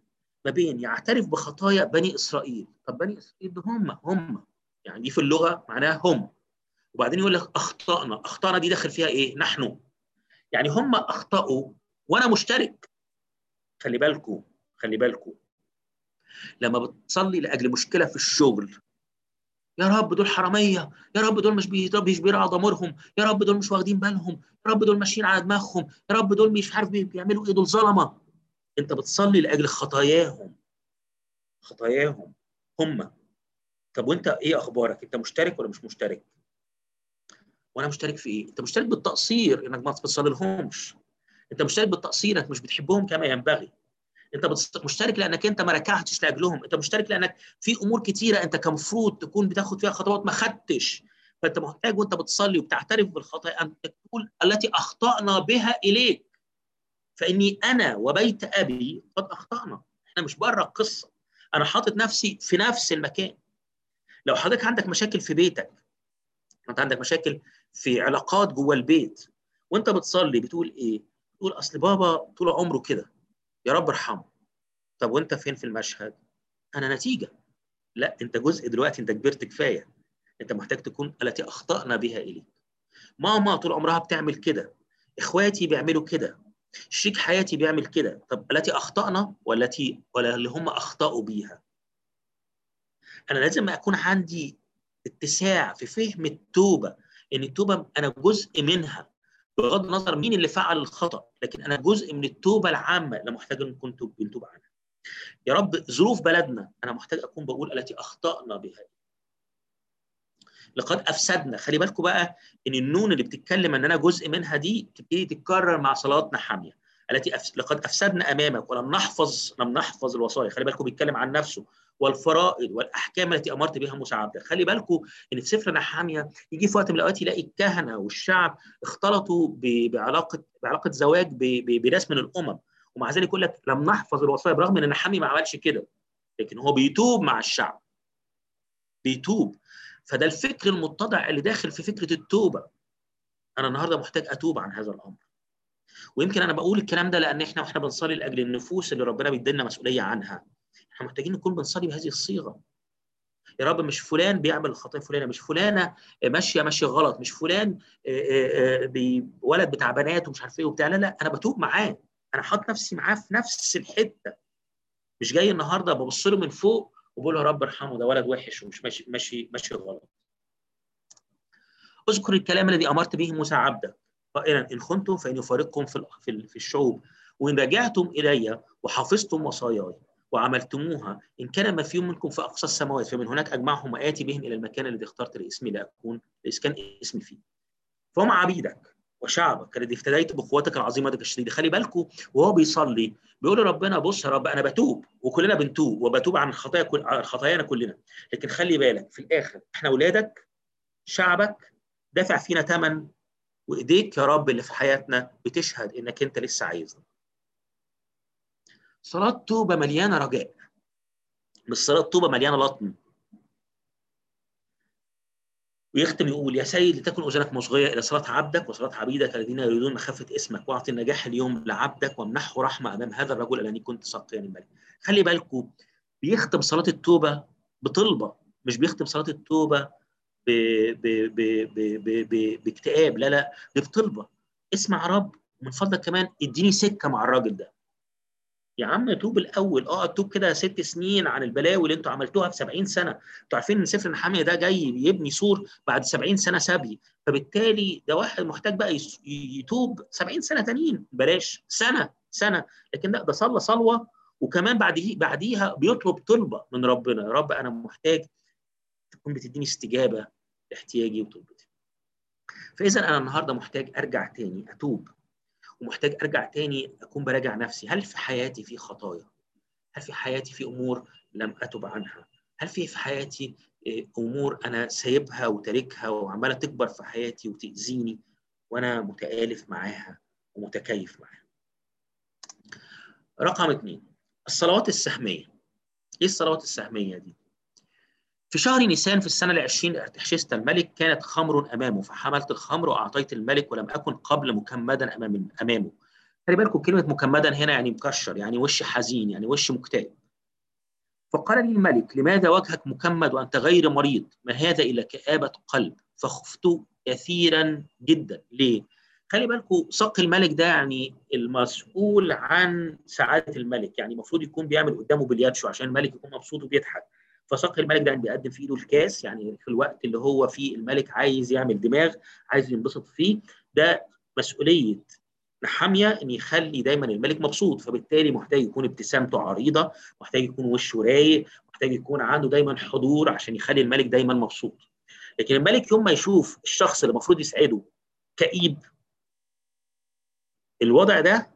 A: ما بين يعترف بخطايا بني إسرائيل. طب بني إسرائيل ده هم هم. يعني دي في اللغة معناها هم. وبعدين يقول لك أخطأنا. أخطأنا دي داخل فيها إيه؟ نحن. يعني هم أخطأوا وأنا مشترك. خلي بالكم خلي بالكم. لما بتصلي لأجل مشكلة في الشغل يا رب دول حرامية يا رب دول مش مش بيراعوا ضميرهم يا رب دول مش واخدين بالهم يا رب دول ماشيين على دماغهم يا رب دول مش عارف بيعملوا إيه دول ظلمة. أنت بتصلي لأجل خطاياهم خطاياهم هم. طب وأنت إيه أخبارك؟ أنت مشترك ولا مش مشترك؟ وأنا مشترك في إيه؟ أنت مشترك بالتقصير إنك ما بتصلي لهمش أنت مشترك بالتقصير إنك مش بتحبهم كما ينبغي. انت مشترك لانك انت ما ركعتش لاجلهم انت مشترك لانك في امور كتيرة انت كمفروض تكون بتاخد فيها خطوات ما خدتش. فانت محتاج وانت بتصلي وبتعترف بالخطايا أن تقول التي أخطأنا بها إليك. فإني أنا وبيت أبي قد أخطأنا. إحنا مش بره القصة. أنا حاطط نفسي في نفس المكان. لو حضرتك عندك مشاكل في بيتك أنت عندك مشاكل في علاقات جوه البيت وأنت بتصلي بتقول إيه؟ بتقول أصل بابا طول عمره كده. يا رب ارحمه. طب وانت فين في المشهد؟ أنا نتيجة. لا انت جزء دلوقتي انت كبرت كفاية. انت محتاج تكون التي أخطأنا بها إليك. ماما طول عمرها بتعمل كده. إخواتي بيعملوا كده. شريك حياتي بيعمل كده. طب التي أخطأنا والتي ولا اللي هم أخطأوا بيها؟ أنا لازم أكون عندي اتساع في فهم التوبة. ان التوبة أنا جزء منها. بغض النظر مين اللي فعل الخطأ لكن أنا جزء من التوبة العامة اللي محتاج أن كنت بنتوب عنها. يا رب ظروف بلدنا أنا محتاج أكون بقول التي أخطأنا بها. لقد أفسدنا. خلي بالكم بقى إن النون اللي بتتكلم إن أنا جزء منها دي تبتدي تتكرر مع صلاه نحاميه التي أفس... لقد أفسدنا أمامك ولم نحفظ لم نحفظ الوصايا. خلي بالكم بيتكلم عن نفسه. والفرائض والأحكام التي أمرت بها موسى عبدك خلي بالكم إن في سفر نحامية يجي في وقت من الأوقات يلاقي الكهنة والشعب اختلطوا. بعلاقه بعلاقة زواج. بناس من الأمم. ومع ذلك يقول لك لم نحفظ الوصايا برغم إن نحامي ما عملش كده لكن هو بيتوب مع الشعب. بيتوب. فده الفكر المتضع اللي داخل في فكرة التوبة. أنا النهارده محتاج أتوب عن هذا الأمر. ويمكن أنا بقول الكلام ده لأن إحنا وإحنا بنصلي لأجل النفوس اللي ربنا بيدينا مسؤولية عنها. إحنا محتاجين نكون بنصلي بهذه الصيغة. يا رب مش فلان بيعمل الخطيه فلانه مش فلانة ماشية ماشية غلط مش فلان ولد بتاع بنات ومش عارف إيه وبتاع. لا لا أنا بتوب معاه. أنا حاطط نفسي معاه في نفس الحتة. مش جاي النهارده ببص له من فوق وبقول له يا رب ارحمه ده ولد وحش ومش ماشي ماشي ماشي غلط. اذكر الكلام الذي أمرت به موسى عبدك. قائلا إن خنتم فان يفارقكم في في الشعوب. وإن رجعتم إلي وحفظتم وصاياي. وعملتموها. إن كان ما فيهم منكم في أقصى السماوات فمن هناك أجمعهم واتي بهم إلى المكان الذي اخترت لاسمي لأكون لاسكان اسمي فيه. فهم عبيدك وشعبك الذي افتديت بقوتك العظيمة ديك الشديده خلي بالكم وهو بيصلي بيقول لربنا بص يا رب أنا بتوب وكلنا بنتوب وبتوب عن خطايا كل خطايانا كلنا. لكن خلي بالك في الآخر إحنا أولادك شعبك دافع فينا ثمن وإيديك يا رب اللي في حياتنا بتشهد إنك أنت لسه عايزنا صلاة توبة مليانة رجاء مش صلاة توبة مليانة لطم ويختم يقول يا سيد لتكن أذنك مصغيه إلى صلاة عبدك وصلاة عبيدك الذين يريدون مخافة اسمك واعطي النجاح اليوم لعبدك وامنحه رحمة أمام هذا الرجل لأني كنت ساقيا للملك. خلي بالكم بيختم صلاة التوبة بطلبة مش بيختم صلاة التوبة. باكتئاب لا لا دي بطلبة اسمع رب ومن فضلك كمان اديني سكة مع الراجل ده. يا عم توب الأول. آه توب كده ست سنين عن البلاوي اللي أنتوا عملتوها في 70 سنة. أنتوا عارفين إن سفر نحاميه ده جاي يبني سور بعد 70 سنة سبي فبالتالي ده واحد محتاج بقى يتوب 70 سنة تانيين. بلاش. سنة سنة. لكن لا ده صلى صلوة. وكمان بعد بعديها بيطلب طلبة من ربنا. يا رب أنا محتاج تكون بتديني استجابة لاحتياجي وطلبتي. فإذا أنا النهارده محتاج أرجع تاني أتوب. ومحتاج أرجع تاني أكون براجع نفسي. هل في حياتي في خطايا؟ هل في حياتي في أمور لم أتب عنها؟ هل في في حياتي أمور أنا سايبها وتاركها وعمالة تكبر في حياتي وتأذيني وأنا متآلف معاها ومتكيف معاها؟ رقم اثنين الصلوات السهمية. إيه الصلوات السهمية دي؟ في شهر نيسان في السنة العشرين ارتحشست الملك كانت خمر أمامه فحملت الخمر وأعطيت الملك ولم أكن قبل مكمدا أمام أمامه. خلي بالكم كلمة مكمدا هنا يعني مكشر يعني وش حزين يعني وش مكتئب. فقال لي الملك لماذا وجهك مكمد وأنت غير مريض؟ ما هذا إلا كآبة قلب فخفت كثيرا جدا. ليه؟ خلي بالكم ساق الملك ده يعني المسؤول عن سعادة الملك يعني المفروض يكون بيعمل قدامه بلياتشو عشان الملك يكون مبسوط وبيضحك. فساق الملك ده بيقدم في ايده الكاس يعني في الوقت اللي هو فيه الملك عايز يعمل دماغ عايز ينبسط فيه ده مسؤولية نحاميه إن يخلي دايما الملك مبسوط. فبالتالي محتاج يكون ابتسامته عريضة محتاج يكون وشه رايق محتاج يكون عنده دايما حضور عشان يخلي الملك دايما مبسوط. لكن الملك يوم ما يشوف الشخص اللي المفروض يسعده كئيب الوضع ده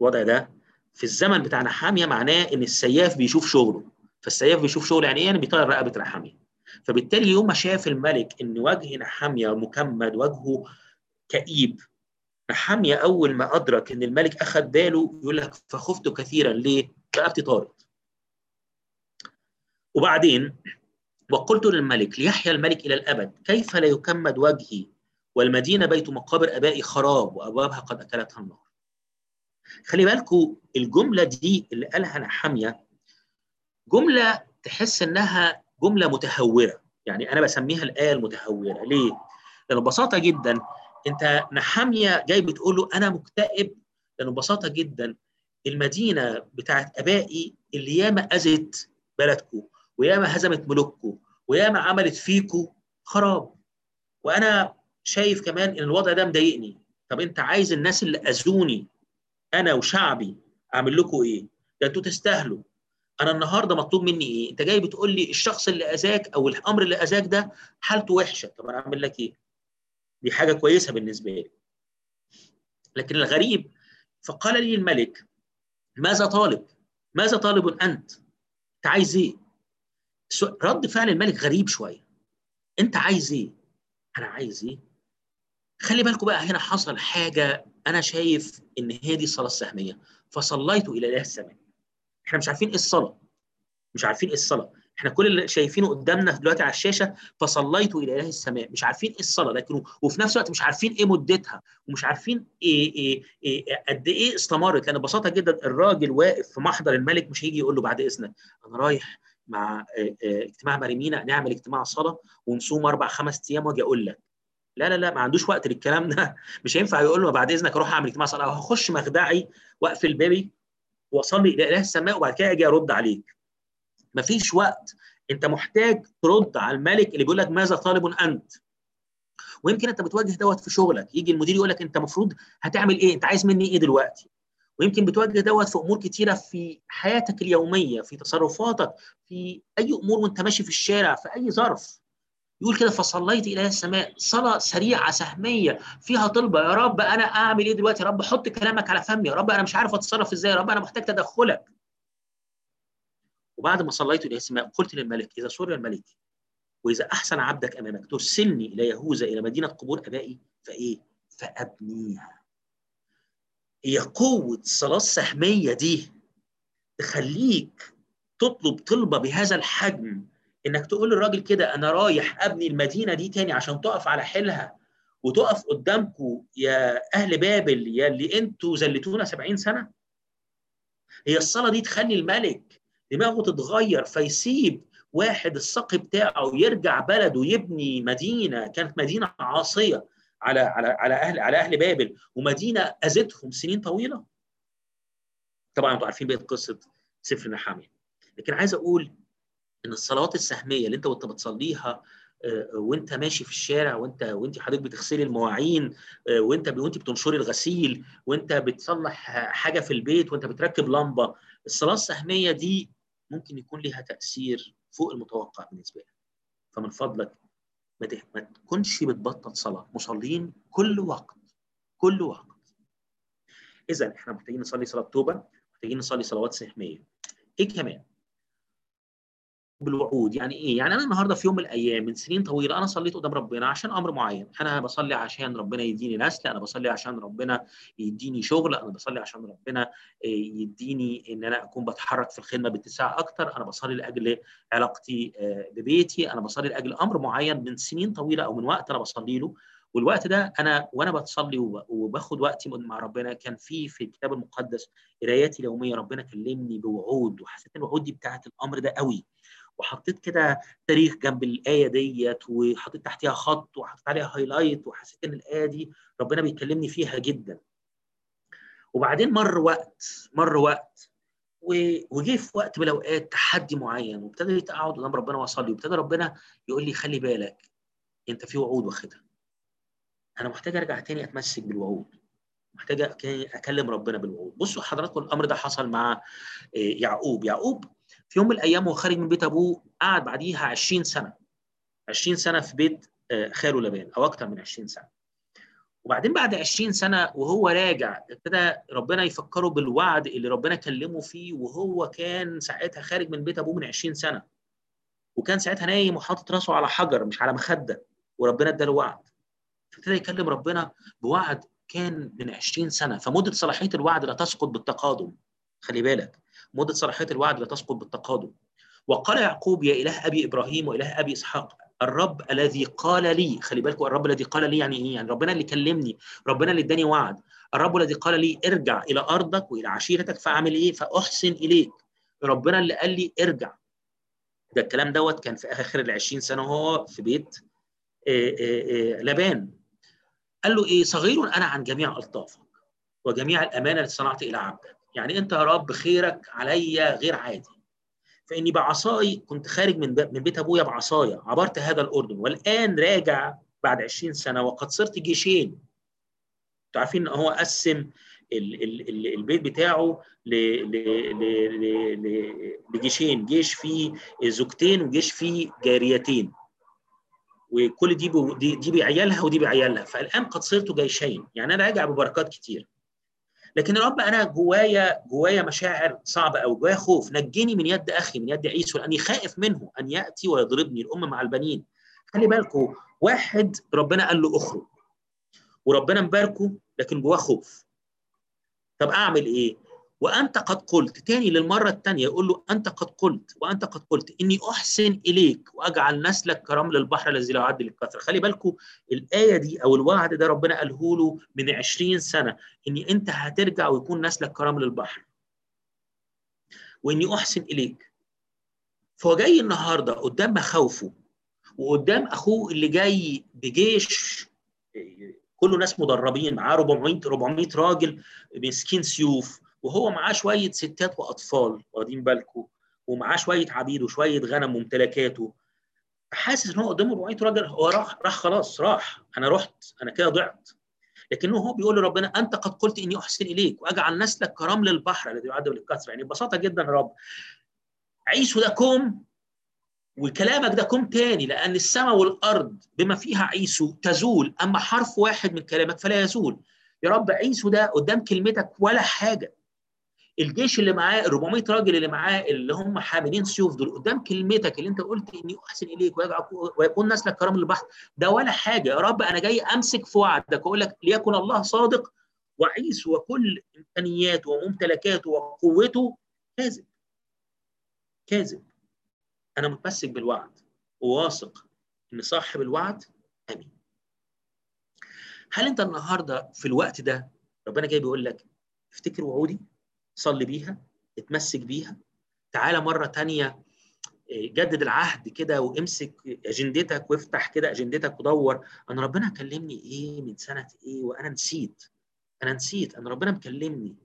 A: الوضع ده في الزمن بتاع نحاميه معناه إن السياف بيشوف شغله. فالسياف بيشوف شغل يعني إيه؟ يعني بيطير رقبة نحاميه فبالتالي يوم ما شاف الملك إن وجه نحاميه مكمد وجهه كئيب نحاميه أول ما أدرك إن الملك أخذ باله يقول لك فخفت كثيرا. ليه؟ رقبتي طارت وبعدين وقلت للملك ليحيا الملك إلى الأبد كيف لا يكمد وجهي؟ والمدينة بيت مقابر أبائي خراب وأبوابها قد أكلتها النار. خلي بالكم الجملة دي اللي قالها نحاميه جملة تحس إنها جملة متهورة. يعني أنا بسميها الآية المتهورة. ليه؟ لأنه ببساطة جدا أنت نحامية جاي بتقول له أنا مكتئب. لأنه ببساطة جدا المدينة بتاعت أبائي اللي ياما أذت بلدكم وياما هزمت ملوككم وياما عملت فيكم خراب. وأنا شايف كمان إن الوضع ده مضايقني. طب أنت عايز الناس اللي أذوني أنا وشعبي أعمل لكم إيه؟ ده أنتوا تستاهلوا. أنا النهارده مطلوب مني إيه؟ أنت جاي بتقول لي الشخص اللي أذاك أو الأمر اللي أذاك ده حالته وحشة طب أنا أعمل لك إيه؟ دي حاجة كويسة بالنسبة لي. لكن الغريب فقال لي الملك ماذا طالب؟ ماذا طالب أنت؟ أنت عايز إيه؟ رد فعل الملك غريب شوية. أنت عايز إيه؟ أنا عايز إيه؟ خلي بالكم بقى هنا حصل حاجة أنا شايف إن هي دي الصلاة السهمية. فصليت إلى اله السماء إحنا مش عارفين إيه الصلاة. مش عارفين إيه الصلاة. إحنا كل اللي شايفينه قدامنا دلوقتي على الشاشة فصليت إلى إله السماء. مش عارفين إيه الصلاة لكن وفي نفس الوقت مش عارفين إيه مدتها ومش عارفين إيه إيه, إيه قد إيه استمرت. لأن ببساطة جدا الراجل واقف في محضر الملك مش هيجي يقول له بعد إذنك أنا رايح مع اجتماع مريمينا نعمل اجتماع صلاة ونصوم أربع خمس أيام وأجي أقول لك. لا لا لا ما عندوش وقت للكلام ده. مش هينفع يقول له بعد إذنك أروح أعمل اجتماع صلاة. هخش مخدعي واقفل بابي واصلي إلى إله السماء وبعد كده أجي أرد عليك. مفيش وقت. أنت محتاج ترد على الملك اللي بيقول لك ماذا طالب أنت. ويمكن أنت بتواجه دوت في شغلك. يجي المدير يقول لك أنت المفروض هتعمل إيه؟ أنت عايز مني إيه دلوقتي؟ ويمكن بتواجه دوت في أمور كتيرة في حياتك اليومية في تصرفاتك في أي أمور وأنت ماشي في الشارع في أي ظرف. يقول كده فصليت إلى السماء. صلاة سريعة سهمية فيها طلبة. يا رب أنا أعمل إيه دلوقتي؟ يا رب حط كلامك على فمي. يا رب أنا مش عارف أتصرف إزاي. يا رب أنا محتاج تدخلك. وبعد ما صليت إلى السماء قلت للملك إذا سر الملك وإذا أحسن عبدك أمامك ترسلني إلى يهوذا إلى مدينة قبور أبائي فإيه؟ فأبنيها. هي قوة الصلاه السهميه دي تخليك تطلب طلبة بهذا الحجم. إنك تقول للراجل كده أنا رايح أبني المدينة دي تاني عشان تقف على حيلها وتقف قدامكم يا أهل بابل يا اللي أنتوا زلتونا 70 سنة هي الصلاة دي تخلي الملك دماغه تتغير فيسيب واحد السقي بتاعه يرجع بلده يبني مدينة كانت مدينة عاصية على على على أهل على أهل بابل ومدينة اذتهم سنين طويلة. طبعا أنتوا عارفين بقية قصة سفر نحاميه. لكن عايز أقول إن الصلوات السهمية اللي أنت وأنت بتصليها وأنت ماشي في الشارع وأنت وأنت حضرتك بتغسلي المواعين وأنت وأنت بتنشري الغسيل وأنت بتصلح حاجة في البيت وأنت بتركب لمبة الصلاه السهمية دي ممكن يكون لها تأثير فوق المتوقع بالنسبة لك. فمن فضلك ما, ما تكونش بتبطل صلاة. مصلين كل وقت كل وقت. اذا إحنا محتاجين نصلي صلاة توبة محتاجين نصلي صلوات سهمية. إيه كمان؟ بالوعود. يعني إيه؟ يعني أنا النهارده في يوم من الأيام من سنين طويلة أنا صليت قدام ربنا عشان أمر معين. أنا بصلي عشان ربنا يديني نسل أنا بصلي عشان ربنا يديني شغل أنا بصلي عشان ربنا يديني إن أنا أكون بتحرك في الخدمة باتساع أكتر. أنا بصلي لأجل علاقتي ببيتي. أنا بصلي لأجل أمر معين من سنين طويلة أو من وقت أنا بصلي له. والوقت ده أنا وأنا بتصلي وباخد وقتي مع ربنا. كان في في الكتاب المقدس قراياتي اليومية ربنا كلمني بوعود وحسيت إن الوعود دي بتاعت الأمر ده قوي. وحطيت كده تاريخ جنب الآية ديت وحطيت تحتها خط وحطيت عليها هايلايت وحسيت إن الآية دي ربنا بيكلمني فيها جدا. وبعدين مر وقت مر وقت وجه في وقت من الأوقات تحدي معين وابتديت أقعد قدام ربنا وأصلي وابتدى ربنا يقول لي خلي بالك أنت في وعود واخدها. أنا محتاج أرجع تاني أتمسك بالوعود. محتاج أكلم ربنا بالوعود. بصوا حضراتكم الأمر ده حصل مع يعقوب. يعقوب في يوم من الأيام وهو خارج من بيت أبوه قعد بعديها 20 سنة. 20 سنة في بيت خاله لبان أو أكثر من 20 سنة. وبعدين بعد 20 سنة وهو راجع ابتدى ربنا يفكره بالوعد اللي ربنا كلمه فيه وهو كان ساعتها خارج من بيت أبوه من 20 سنة. وكان ساعتها نايم وحاطط راسه على حجر مش على مخدة وربنا اداله وعد. فابتدى يكلم ربنا بوعد كان من 20 سنة. فمدة صلاحية الوعد لا تسقط بالتقادم. خلي بالك. مدة صلاحية الوعد لا تسقط بالتقادم. وقال يعقوب يا إله أبي إبراهيم وإله أبي إسحاق الرب الذي قال لي خلي بالكم الرب الذي قال لي يعني إيه؟ يعني ربنا اللي كلمني ربنا اللي اداني وعد. الرب الذي قال لي ارجع إلى أرضك وإلى عشيرتك فأعمل إيه؟ فأحسن إليك. ربنا اللي قال لي ارجع. ده الكلام دوت كان في آخر ال 20 سنة وهو في بيت لبان. قال له إيه؟ صغير أنا عن جميع ألطافك وجميع الأمانة التي صنعت إلى عبدك. يعني انت يا رب خيرك عليا غير عادي. فإني بعصاي كنت خارج من من بيت أبويا بعصايا عبرت هذا الأردن والآن راجع بعد 20 سنة وقد صرت جيشين. أنتوا عارفين إن هو قسم ال ال ال البيت بتاعه لجيشين جيش فيه زوجتين وجيش فيه جاريتين. وكل دي, دي بعيالها ودي بعيالها. فالآن قد صرت جيشين. يعني أنا راجع ببركات كتير. لكن يا رب أنا جوايا جوايا مشاعر صعبة قوي جوايا خوف. نجني من يد أخي من يد عيسو لأني خائف منه أن يأتي ويضربني الام مع البنين. خلي بالكم واحد ربنا قال له أخرج وربنا مباركه لكن جواه خوف. طب أعمل إيه؟ وأنت قد قلت. تاني للمرة الثانية يقول له أنت قد قلت وأنت قد قلت. إني أحسن إليك وأجعل نسلك كرمل البحر الذي لا يعد للكثره خلي بالكم الآية دي أو الوعد ده ربنا قاله له من 20 سنة إن أنت هترجع ويكون نسلك كرمل البحر وإني أحسن إليك. فهو جاي النهارده قدام مخاوفه وقدام أخوه اللي جاي بجيش كله ناس مدربين معاه 400 400 راجل ماسكين سيوف. وهو معاه شوية ستات وأطفال واخدين بالكم ومعاه شوية عبيد وشوية غنم وممتلكاته. حاسس إن هو قدامه 400 راجل هو راح راح خلاص راح. أنا رحت أنا كده ضعت. لكنه هو بيقول لربنا أنت قد قلت إني أحسن إليك وأجعل نسلك كرمل البحر الذي يعد بالكثره يعني ببساطة جدا يا رب. عيسو ده كوم وكلامك ده كوم تاني لأن السماء والأرض بما فيها عيسو تزول أما حرف واحد من كلامك فلا يزول. يا رب عيسو ده قدام كلمتك ولا حاجة. الجيش اللي معاه ال 400 راجل اللي معاه اللي هم حاملين سيوف دول قدام كلمتك اللي انت قلت إني أحسن إليك ويكون نسلك كرم البحر ده ولا حاجة. يا رب أنا جاي أمسك في وعدك وأقول لك ليكن الله صادق وعيسو وكل امكانياته وممتلكاته وقوته كاذب. كاذب. أنا متمسك بالوعد وواثق إن صاحب الوعد أمين. هل أنت النهارده في الوقت ده ربنا جاي بيقول لك افتكر وعودي؟ صلي بيها اتمسك بيها. تعالى مرة تانية جدد العهد كده وامسك أجندتك وافتح كده أجندتك ودور. أنا ربنا كلمني إيه من سنة إيه؟ وأنا نسيت. أنا نسيت. أنا ربنا مكلمني.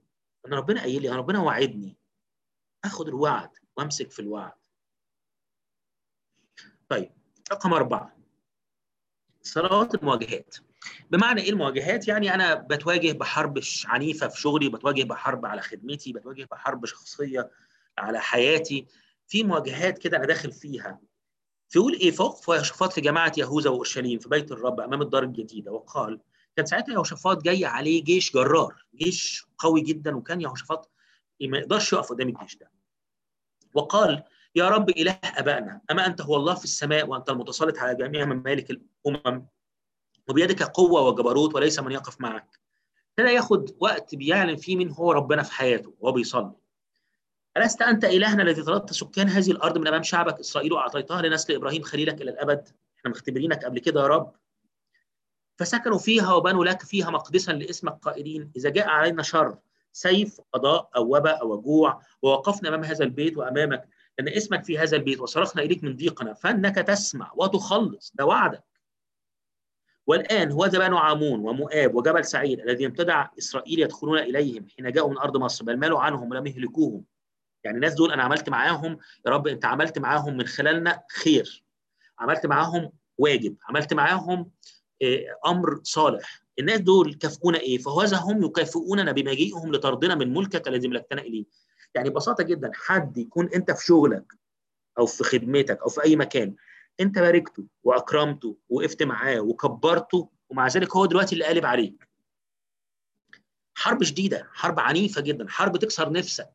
A: أنا ربنا قايل لي أنا ربنا وعدني. آخد الوعد وأمسك في الوعد. طيب رقم أربعة. صلوات المواجهات بمعنى إيه المواجهات؟ يعني أنا بتواجه بحرب عنيفة في شغلي، بتواجه بحرب على خدمتي، بتواجه بحرب شخصية على حياتي، في مواجهات كده أنا داخل فيها. فيقول يهوشافاط في جماعة يهوذا وأورشليم في بيت الرب أمام الدار الجديدة وقال كان ساعتها يهوشافاط جاي عليه جيش جرار، جيش قوي جدا وكان يهوشافاط ما يقدرش يقف قدام الجيش ده. وقال يا رب إله ابائنا أما أنت هو الله في السماء وأنت المتسلط على جميع ممالك الأمم وبيدك قوة وجبروت وليس من يقف معك. ابتدى ياخد وقت بيعلن فيه مين هو ربنا في حياته وهو بيصلي. ألست أنت إلهنا الذي طردت سكان هذه الأرض من أمام شعبك إسرائيل وأعطيتها لنسل إبراهيم خليلك إلى الأبد؟ إحنا مختبرينك قبل كده يا رب. فسكنوا فيها وبنوا لك فيها مقدسا لاسمك قائلين إذا جاء علينا شر سيف قضاء أو وباء أو جوع ووقفنا أمام هذا البيت وأمامك لأن اسمك في هذا البيت وصرخنا إليك من ضيقنا فإنك تسمع وتخلص ده وعدك. والآن هو بنو عامون ومؤاب وجبل سعيد الذي امتدع إسرائيل يدخلون إليهم حين جاءوا من أرض مصر بل مالوا عنهم ولم يهلكوهم. يعني الناس دول أنا عملت معاهم يا رب أنت عملت معاهم من خلالنا خير. عملت معاهم واجب عملت معاهم أمر صالح. الناس دول كافئونا إيه؟ فهذا هم يكافئوننا بمجيئهم لطردنا من ملكك الذي ملكتنا إليه. يعني ببساطة جدا حد يكون أنت في شغلك أو في خدمتك أو في أي مكان أنت باركته وأكرمته وقفت معاه وكبرته ومع ذلك هو دلوقتي اللي قالب عليك. حرب شديدة حرب عنيفة جدا حرب تكسر نفسك.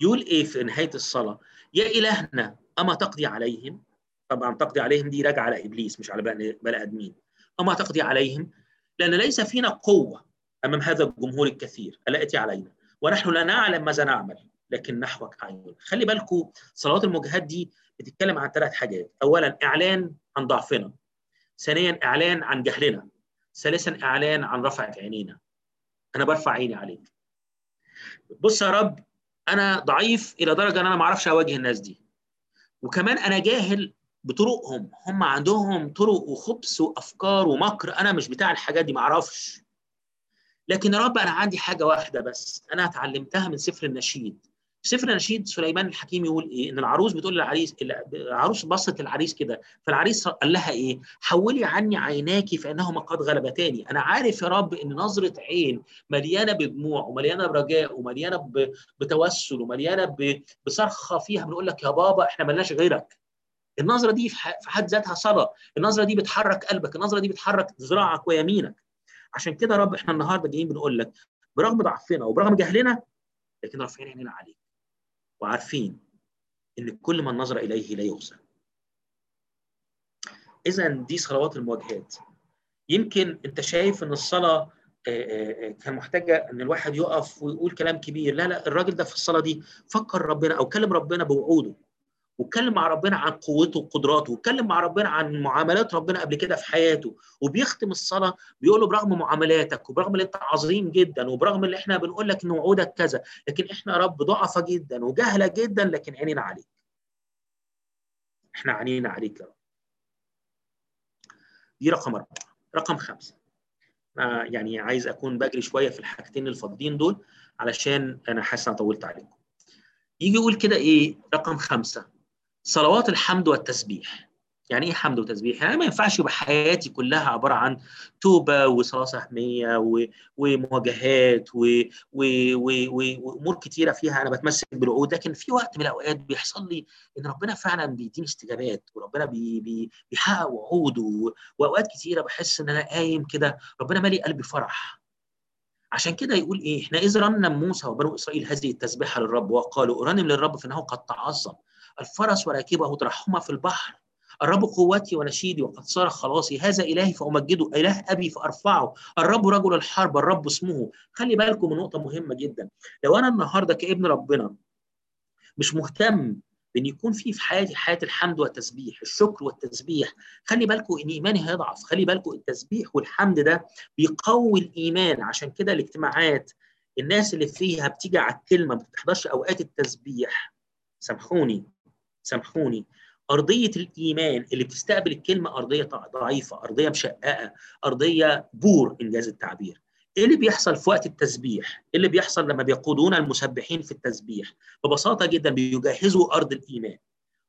A: يقول إيه في نهاية الصلاة؟ يا إلهنا أما تقضي عليهم؟ طبعا تقضي عليهم دي راجعة على إبليس مش على بني آدمين. أما تقضي عليهم؟ لأن ليس فينا قوة أمام هذا الجمهور الكثير ألا أتي علينا؟ ونحن لا نعلم ماذا نعمل لكن نحوك اعين خلي بالكم صلوات المواجهات دي بتتكلم عن ثلاث حاجات. اولا إعلان عن ضعفنا. ثانيا إعلان عن جهلنا. ثالثا إعلان عن رفعه عينينا. أنا برفع عيني عليك. بص يا رب أنا ضعيف إلى درجة إن أنا ما أعرفش أواجه الناس دي. وكمان أنا جاهل بطرقهم. هم عندهم طرق وخبث وأفكار ومكر. أنا مش بتاع الحاجات دي ما أعرفش. لكن يا رب أنا عندي حاجة واحدة بس أنا اتعلمتها من سفر النشيد. سفر النشيد سليمان الحكيم يقول إيه؟ إن العروس بتقول للعريس العروس بصت للعريس كده فالعريس قال لها إيه؟ حولي عني عيناك فإنهما قد غلبتاني. أنا عارف يا رب إن نظرة عين مليانة بدموع ومليانة برجاء ومليانة بتوسل ومليانة بصرخة فيها بنقول لك يا بابا إحنا ملناش غيرك. النظرة دي في حد ذاتها صلاه النظرة دي بتحرك قلبك النظرة دي بتحرك ذراعك ويمينك. عشان كده يا رب إحنا النهارده جايين بنقول لك برغم ضعفنا وبرغم جهلنا لكن رافعين عينينا عليك وعارفين إن كل من نظر إليه لا يخزى إذا دي صلوات المواجهات. يمكن أنت شايف إن الصلاة كان محتاجه إن الواحد يقف ويقول كلام كبير. لا لا الراجل ده في الصلاة دي فكر ربنا أو كلم ربنا بوعوده. واتكلم مع ربنا عن قوته وقدراته واتكلم مع ربنا عن معاملات ربنا قبل كده في حياته وبيختم الصلاة بيقول له برغم معاملاتك وبرغم ان انت عظيم جدا وبرغم ان إحنا بنقول لك إن وعودك كذا لكن إحنا يا رب ضعفة جدا وجهله جدا لكن عينينا عليك. إحنا عينينا عليك يا رب. دي رقم أربعة. رقم أنا يعني عايز أكون بجري شوية في الحاجتين الفاضلين دول علشان أنا حاسس أنا طولت عليكم. يجي يقول كده إيه؟ رقم خمسة. صلوات الحمد والتسبيح. يعني إيه حمد وتسبيح؟ يعني ما ينفعش يبقى حياتي كلها عبارة عن توبة وصلاة سهمية ومواجهات وأمور كتيرة فيها أنا بتمسك بالوعود. لكن في وقت من الأوقات بيحصل لي إن ربنا فعلا بيديني استجابات وربنا بي بي بيحقق وعوده وأوقات كتيرة بحس إن أنا قايم كده ربنا مالي قلبي فرح. عشان كده يقول إيه؟ إحنا إذ رنم موسى وبنو إسرائيل هذه التسبيحة للرب وقالوا ارنم للرب فإنه قد تعظم. الفرس وراكبه ترحما في البحر. الرب قوتي ونشيدي وقد صار خلاصي. هذا إلهي فأمجده. إله أبي فأرفعه. الرب رجل الحرب. الرب اسمه. خلي بالكم من نقطة مهمة جدا. لو أنا النهاردة كابن ربنا مش مهتم بإن يكون في في حياتي حياة الحمد والتسبيح الشكر والتسبيح خلي بالكم إن إيماني هيضعف. خلي بالكم التسبيح والحمد ده بيقوي الإيمان. عشان كده الاجتماعات الناس اللي فيها بتيجي على الكلمة ما بتحضرش أوقات التسبيح. سامحوني. سامحوني أرضية الإيمان اللي بتستقبل الكلمة أرضية ضعيفة أرضية مشققة أرضية بور إنجاز التعبير إيه اللي بيحصل في وقت التسبيح؟ إيه اللي بيحصل لما بيقودون المسبحين في التسبيح؟ ببساطة جدا بيجهزوا أرض الإيمان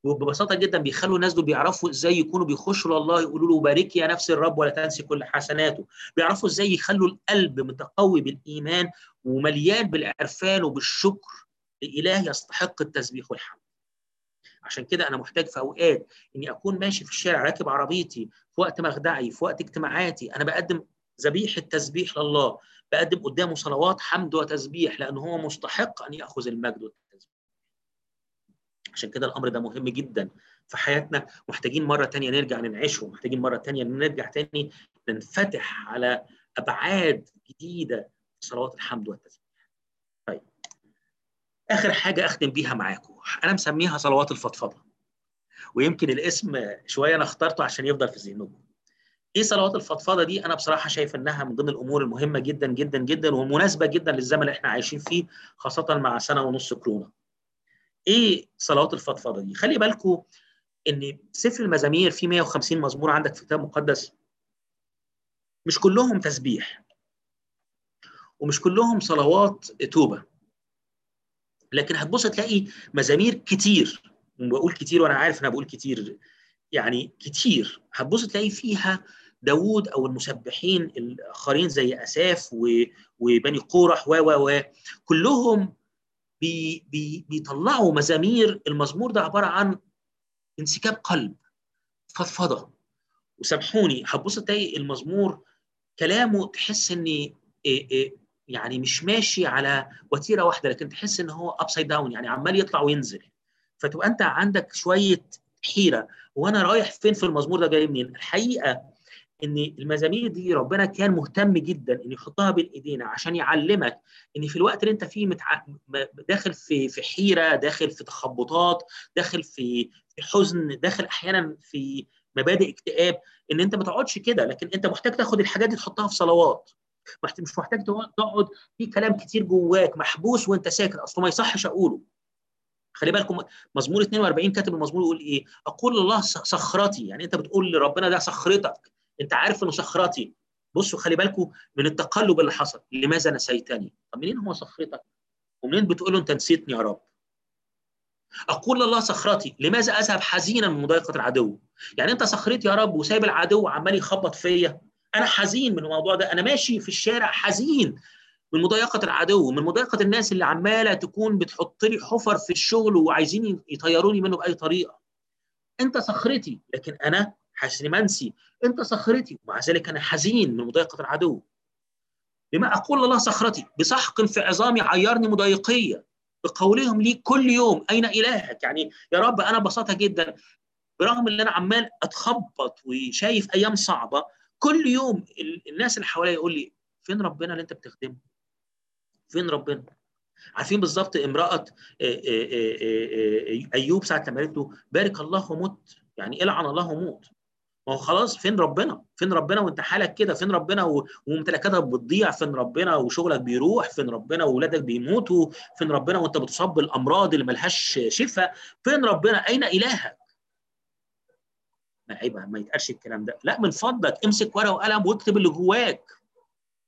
A: وببساطة جدا بيخلوا الناس دول بيعرفوا إزاي يكونوا بيخشوا لله يقولوا له باركي يا نفس الرب ولا تنسي كل حسناته، بيعرفوا إزاي يخلوا القلب متقوي بالإيمان ومليان بالعرفان وبالشكر لإله يستحق التسبيح والحمد. عشان كده أنا محتاج في أوقات إني أكون ماشي في الشارع راكب عربيتي في وقت مخدعي في وقت اجتماعاتي. أنا بقدم ذبيحة تسبيح لله بقدم قدامه صلوات حمد وتسبيح لأن هو مستحق أن يأخذ المجد والتسبيح. عشان كده الأمر ده مهم جدا في حياتنا. محتاجين مرة تانية نرجع ننعشه. محتاجين مرة تانية نرجع تاني ننفتح على أبعاد جديدة في صلوات الحمد والتسبيح. آخر حاجة أختم بيها معاكم. أنا مسميها صلوات الفضفضة. ويمكن الاسم شوية أنا اخترته عشان يفضل في ذهنكم. إيه صلوات الفضفضة دي؟ أنا بصراحة شايف إنها من ضمن الأمور المهمة جدا جدا جدا ومناسبة جدا للزمن اللي إحنا عايشين فيه خاصة مع سنة ونص كورونا. إيه صلوات الفضفضة دي؟ خلي بالكم إن سفر المزامير فيه 150 مزمور عندك في الكتاب المقدس. مش كلهم تسبيح. ومش كلهم صلوات توبة. لكن هتبص تلاقي مزامير كتير وبقول كتير وأنا عارف أنا بقول كتير يعني كتير. هتبص تلاقي فيها داوود أو المسبحين الآخرين زي أساف وبني قورح و و و كلهم بي بي بيطلعوا مزامير. المزمور ده عبارة عن انسكاب قلب فضفضة. وسامحوني هتبص تلاقي المزمور كلامه تحس ان إيه إيه يعني مش ماشي على وتيرة واحدة لكن تحس إن هو upside down يعني عمال يطلع وينزل. فتبقى أنت عندك شوية حيرة وأنا رايح فين في المزمور ده جاي منين؟ الحقيقة إن المزامير دي ربنا كان مهتم جدا إن يحطها بين إيدينا عشان يعلمك إن في الوقت اللي أنت فيه متع... داخل في في حيرة داخل في تخبطات داخل في في حزن داخل أحيانا في مبادئ اكتئاب إن أنت ما تقعدش كده لكن أنت محتاج تاخد الحاجات دي تحطها في صلوات. مش محتاج تقعد في كلام كتير جواك محبوس وانت ساكت. اصله ما يصحش أقوله. خلي بالكم مزمور 42 كاتب المزمور يقول إيه؟ أقول لله صخرتي. يعني أنت بتقول لربنا ده صخرتك. أنت عارف إنه صخرتي. بصوا خلي بالكم من التقلب اللي حصل. لماذا نسيتني؟ طب منين هو صخرتك؟ ومنين بتقول له أنت نسيتني يا رب؟ أقول الله صخرتي. لماذا أذهب حزينا من مضايقة العدو؟ يعني أنت صخرتي يا رب وسايب العدو عمال يخبط فيا؟ أنا حزين من الموضوع ده. أنا ماشي في الشارع حزين من مضايقة العدو من مضايقة الناس اللي عمالة تكون بتحط لي حفر في الشغل وعايزين يطيروني منه بأي طريقة. أنت صخرتي لكن أنا حسن منسي. أنت صخرتي ومع ذلك أنا حزين من مضايقة العدو. بما أقول الله صخرتي بسحق في عظامي عيرني مضايقية. بقولهم لي كل يوم أين إلهك؟ يعني يا رب أنا ببساطة جدا برغم إن أنا عمال أتخبط وشايف أيام صعبة كل يوم الناس اللي حواليا يقول لي فين ربنا اللي انت بتخدمه فين ربنا عارفين بالظبط امرأة أيوب ساعة لما قالت له بارك الله ومت يعني العن الله وموت ما هو خلاص فين ربنا؟ فين ربنا وانت حالك كده؟ فين ربنا وممتلكاتك بتضيع؟ فين ربنا وشغلك بيروح؟ فين ربنا واولادك بيموتوا؟ فين ربنا وانت بتصاب بالامراض اللي ملهاش شفاء؟ فين ربنا؟ أين إلهك؟ عيب ما يتقالش الكلام ده، لا من فضلك امسك ورقة وقلم واكتب اللي جواك.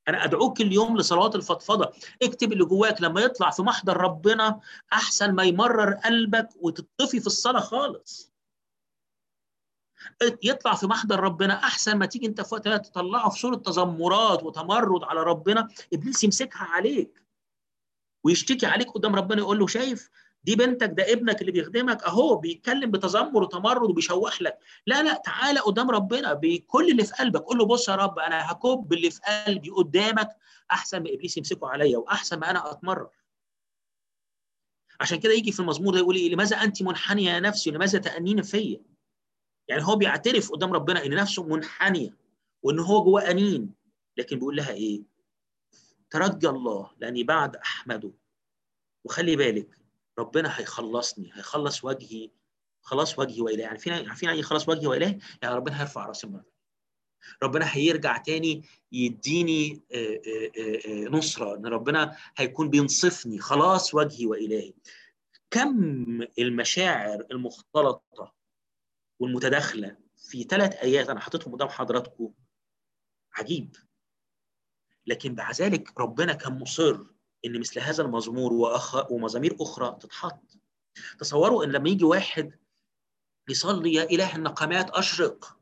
A: أنا أدعوك اليوم لصلوات الفضفضة، اكتب اللي جواك لما يطلع في محضر ربنا أحسن ما يمرر قلبك وتطفي في الصلاة خالص. يطلع في محضر ربنا أحسن ما تيجي أنت في وقت تطلعه في صورة تذمرات وتمرد على ربنا إبليس يمسكها عليك ويشتكي عليك قدام ربنا يقول له شايف دي بنتك ده ابنك اللي بيخدمك اهو بيتكلم بتذمر وتمرد وبيشوح لك. لا لا تعالى قدام ربنا بكل اللي في قلبك. قول له بص يا رب أنا هكب اللي في قلبي قدامك أحسن ما إبليس يمسكه عليا وأحسن ما أنا اتمرر عشان كده يجي في المزمور ده يقول إيه؟ لماذا أنت منحنية يا نفسي؟ لماذا تأنين فيا؟ يعني هو بيعترف قدام ربنا إن نفسه منحنية وإن هو جواه أنين. لكن بيقول لها إيه؟ ترجى الله لأني بعد أحمده. وخلي بالك ربنا هيخلصني هيخلص وجهي خلاص وجهي وإلهي. يعني فينا عارفين يعني خلاص وجهي وإلهي يعني ربنا هيرفع راسي مره ربنا هيرجع تاني يديني نصرة إن ربنا هيكون بينصفني خلاص وجهي وإلهي. كم المشاعر المختلطة والمتداخلة في ثلاث آيات أنا حاططهم قدام حضراتكم عجيب. لكن مع ذلك ربنا كان مصر إن مثل هذا المزمور وأخ... ومزامير أخرى تتحط. تصوروا إن لما يجي واحد يصلي يا إله النقمات أشرق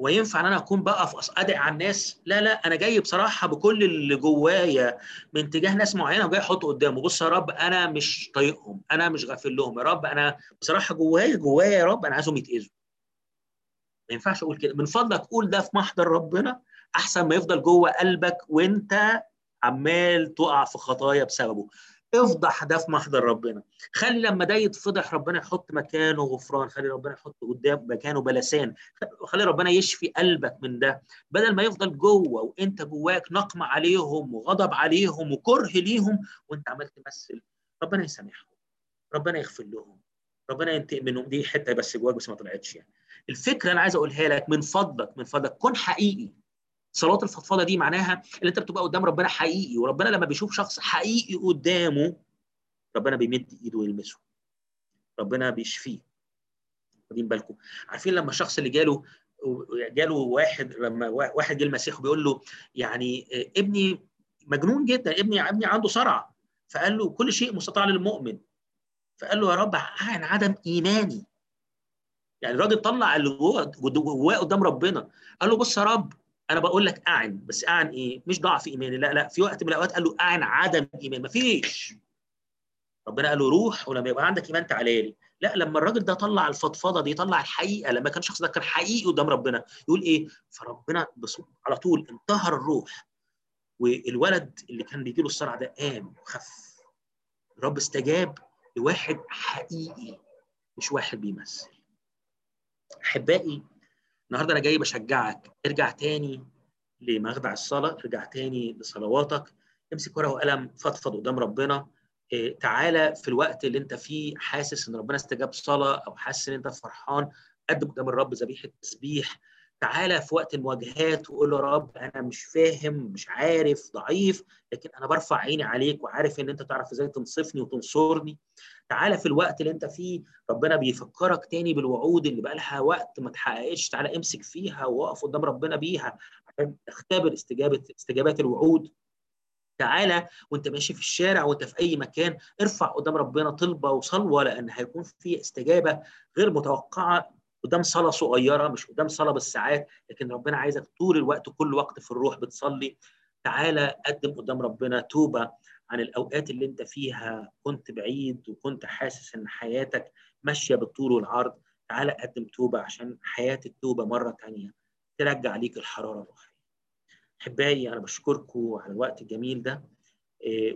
A: وينفع إن أنا أكون بقف أدعي على الناس؟ لا لا أنا جاي بصراحة بكل اللي جوايا من تجاه ناس معينة وجاي أحطه قدامه. بص يا رب أنا مش طايقهم أنا مش غافل لهم. يا رب أنا بصراحة جوايا جوايا يا رب أنا عايزهم يتأذوا. ما ينفعش أقول كده. من فضلك قول ده في محضر ربنا. أحسن ما يفضل جوه قلبك وأنت عمال تقع في خطايا بسببه. افضح ده في محضر ربنا. خلي لما ده يتفضح ربنا يحط مكانه غفران خلي ربنا يحط قدام مكانه بلسان. خلي ربنا يشفي قلبك من ده. بدل ما يفضل جوه وانت جواك نقم عليهم وغضب عليهم وكره ليهم وانت عمال تمثل ربنا يسامحهم. ربنا يغفر لهم. ربنا ينتقم منهم. دي حتة بس جواك بس ما طلعتش يعني. الفكرة أنا عايز أقولها لك من فضلك من فضلك. كن حقيقي. صلاه الفضفضه دي معناها إن أنت بتبقى قدام ربنا حقيقي وربنا لما بيشوف شخص حقيقي قدامه ربنا بيمد إيده ويلمسه. ربنا بيشفيه. واخدين بالكم؟ عارفين لما الشخص اللي جاله جاله واحد لما واحد جه المسيح وبيقول له يعني ابني مجنون جدا ابني ابني عنده صرع. فقال له كل شيء مستطاع للمؤمن. فقال له يا رب عن عدم إيماني. يعني الراجل طلع اللي جواه قدام ربنا. قال له بص يا رب أنا بقول لك أعن بس أعن إيه؟ مش ضعف إيماني لا لا في وقت من الأوقات قال له أعن عدم إيمان مفيش. ربنا قال له روح ولما يبقى عندك إيمان تعالى لي. لا لما الراجل ده طلع الفضفضة دي طلع الحقيقة لما كان الشخص ده كان حقيقي قدام ربنا يقول إيه؟ فربنا بصوت على طول انتهر الروح. والولد اللي كان بيجي له الصرع ده قام وخف. الرب استجاب لواحد حقيقي مش واحد بيمثل. أحبائي النهارده أنا جاي بشجعك. ارجع تاني لمخدع الصلاة ارجع تاني لصلواتك. امسك ورقة وقلم فضفض قدام ربنا. إيه تعالى في الوقت اللي انت فيه حاسس إن ربنا استجاب صلاة أو حاسس إن أنت فرحان قدم قدام الرب ذبيحة تسبيح. تعالى في وقت المواجهات وقول له يا رب أنا مش فاهم مش عارف ضعيف لكن أنا برفع عيني عليك وعارف إن أنت تعرف إزاي تنصفني وتنصرني. تعالى في الوقت اللي أنت فيه ربنا بيفكرك تاني بالوعود اللي بقى لها وقت ما اتحققتش تعالى امسك فيها وقف قدام ربنا بيها عشان تختبر استجابة استجابات الوعود. تعالى وأنت ماشي في الشارع وأنت في أي مكان ارفع قدام ربنا طلبة وصلوة لأن هيكون في استجابة غير متوقعة. قدام صلاة صغيرة مش قدام صلاة بالساعات لكن ربنا عايزك طول الوقت كل وقت في الروح بتصلي. تعالى قدم قدام ربنا توبة عن الأوقات اللي أنت فيها. كنت بعيد وكنت حاسس إن حياتك ماشية بالطول والعرض. تعالى قدم توبة عشان حياة التوبة مرة ثانية ترجع ليك الحرارة الروحية. أحبائي أنا بشكركم على الوقت الجميل ده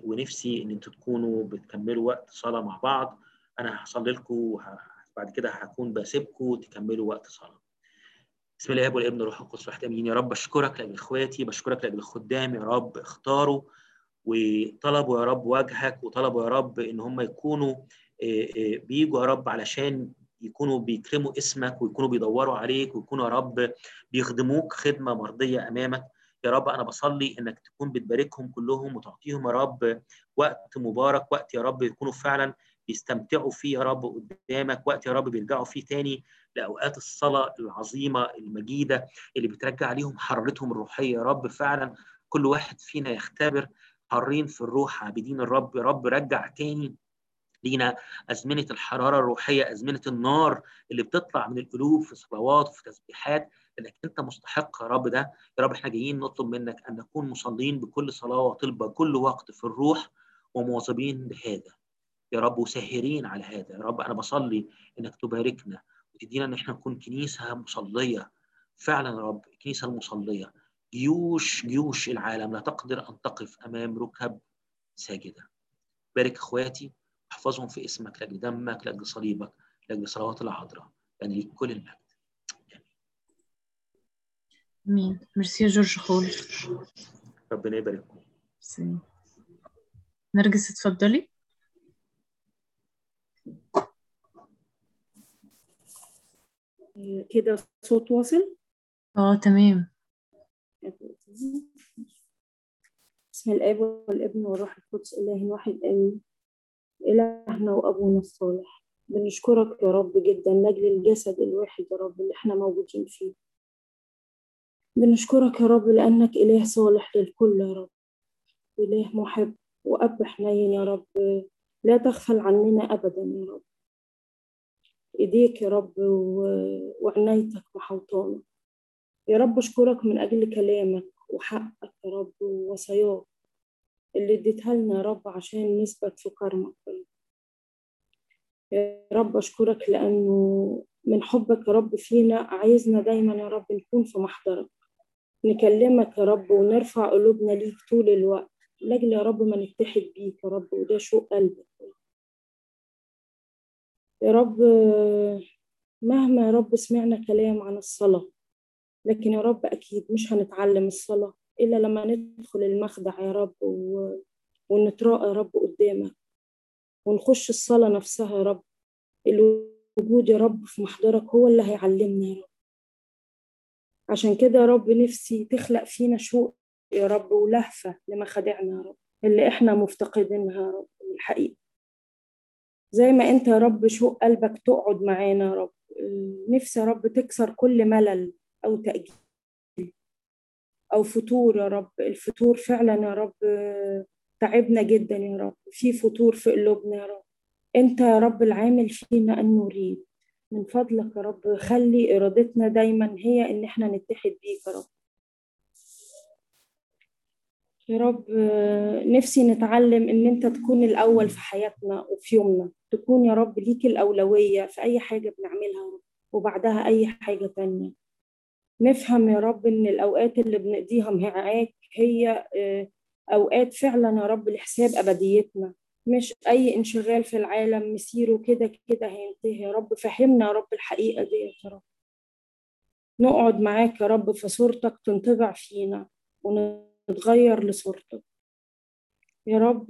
A: ونفسي إن أنتوا تكونوا بتكملوا وقت صلاة مع بعض. أنا هصلي لكم بعد كده هكون بسيبكم تكملوا وقت صلاه. بسم الله والابن والروح القدس واحد امين يا رب اشكرك لاجل اخواتي بشكرك لاجل الخدام يا رب اختاروا وطلبوا يا رب وجهك وطلبوا يا رب ان هم يكونوا بيجوا يا رب علشان يكونوا بيكرموا اسمك ويكونوا بيدوروا عليك ويكونوا يا رب بيخدموك خدمه مرضيه امامك يا رب أنا بصلي انك تكون بتباركهم كلهم وتعطيهم يا رب وقت مبارك وقت يا رب يكونوا فعلا بيستمتعوا فيه يا رب قدامك وقت يا رب بيرجعوا فيه تاني لأوقات الصلاة العظيمة المجيدة اللي بترجع عليهم حرارتهم الروحية. يا رب فعلا كل واحد فينا يختبر حارين في الروح عابدين الرب. يا رب رجع تاني لينا أزمنة الحرارة الروحية أزمنة النار اللي بتطلع من القلوب في صلوات وفي تسبيحات لأنك أنت مستحق يا رب ده. يا رب إحنا جايين نطلب منك أن نكون مصلين بكل صلاة وطلبة كل وقت في الروح ومواظبين بهذا. يا رب وساهرين على هذا. يا رب أنا بصلي إنك تباركنا وتدينا إن إحنا نكون كنيسة مصلية. فعلا يا رب الكنيسة المصلية. جيوش جيوش العالم لا تقدر أن تقف أمام ركب ساجدة. بارك إخواتي احفظهم في اسمك لأجل دمك لأجل صليبك لأجل صلوات العذراء لأن ليك كل المجد
B: امين ميرسي جورج خول
A: ربنا يبارككم
B: نرجس اتفضلي.
C: كده صوت واصل؟
B: آه تمام.
C: بسم الاب والابن والروح القدس إله واحد آمين. إلهنا وأبونا الصالح بنشكرك يا رب جدا لأجل الجسد الواحد يا رب اللي إحنا موجودين فيه. بنشكرك يا رب لأنك إله صالح للكل يا رب. إله محب وأب حنين يا رب لا تغفل عننا أبدا يا رب. إيديك يا رب وعنايتك محوطانا يا رب أشكرك من أجل كلامك وحقك يا رب ووصاياك اللي اديتها لنا يا رب عشان نثبت في كرمك يا رب أشكرك لأنه من حبك يا رب فينا عايزنا دايما يا رب نكون في محضرك. نكلمك يا رب ونرفع قلوبنا ليك طول الوقت. لأجل يا رب ما نتحد بيك يا رب وده شوق قلبك. يا رب مهما يا رب سمعنا كلام عن الصلاة لكن يا رب أكيد مش هنتعلم الصلاة إلا لما ندخل المخدع يا رب و... ونتراءى يا رب قدامك ونخش الصلاة نفسها يا رب. الوجود يا رب في محضرك هو اللي هيعلمنا يا رب. عشان كده يا رب نفسي تخلق فينا شوق يا رب ولهفة لمخادعنا يا رب اللي إحنا مفتقدينها يا رب الحقيقة. زي ما انت يا رب شوق قلبك تقعد معانا يا رب. نفسي يا رب تكسر كل ملل أو تأجيل أو فتور يا رب. الفتور فعلا يا رب تعبنا جدا يا رب. في فتور في قلوبنا يا رب. أنت يا رب العامل فينا أن نريد. من فضلك يا رب خلي إرادتنا دايما هي إن إحنا نتحد بيك يا رب. يا رب نفسي نتعلم إن أنت تكون الأول في حياتنا وفي يومنا. تكون يا رب ليك الأولوية في أي حاجة بنعملها وبعدها أي حاجة تانية. نفهم يا رب إن الأوقات اللي بنقضيها معاك هي أوقات فعلا يا رب لحساب أبديتنا. مش أي انشغال في العالم مسيره كده كده هينتهي. يا رب فهمنا يا رب الحقيقة دي يا رب. نقعد معاك يا رب في صورتك تنطبع فينا ونتغير لصورتك يا رب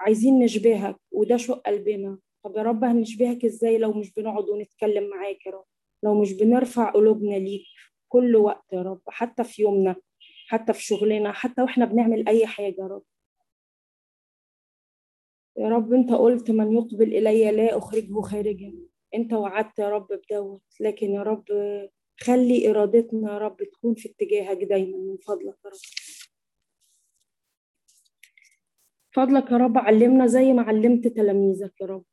C: عايزين نشبهك وده شوق قلبنا. طب يا رب هنشبهك إزاي لو مش بنقعد ونتكلم معاك يا رب؟ لو مش بنرفع قلوبنا ليك كل وقت يا رب حتى في يومنا حتى في شغلنا حتى وإحنا بنعمل أي حاجة يا رب. يا رب أنت قلت من يقبل إلي لا أخرجه خارجا. أنت وعدت يا رب بدوت. لكن يا رب خلي إرادتنا يا رب تكون في اتجاهك دايما من فضلك يا رب. فضلك يا رب علمنا زي ما علمت تلاميذك يا رب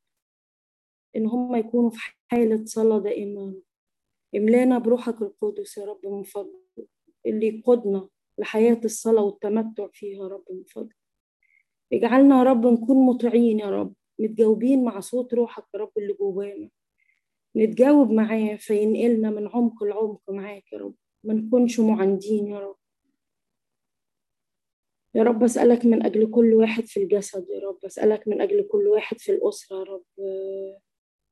C: إن هم يكونوا في حالة صلاة دائمة املانا بروحك القدس يا رب من فضلك اللي يقودنا لحياة الصلاة والتمتع فيها يا رب من فضلك. اجعلنا يا رب نكون مطيعين يا رب متجاوبين مع صوت روحك يا رب اللي جوانا. نتجاوب معاه فينقلنا من عمق العمق معاك يا رب. ما نكونش معاندين يا رب. يا رب أسألك من أجل كل واحد في الجسد يا رب. أسألك من أجل كل واحد في الأسرة يا رب.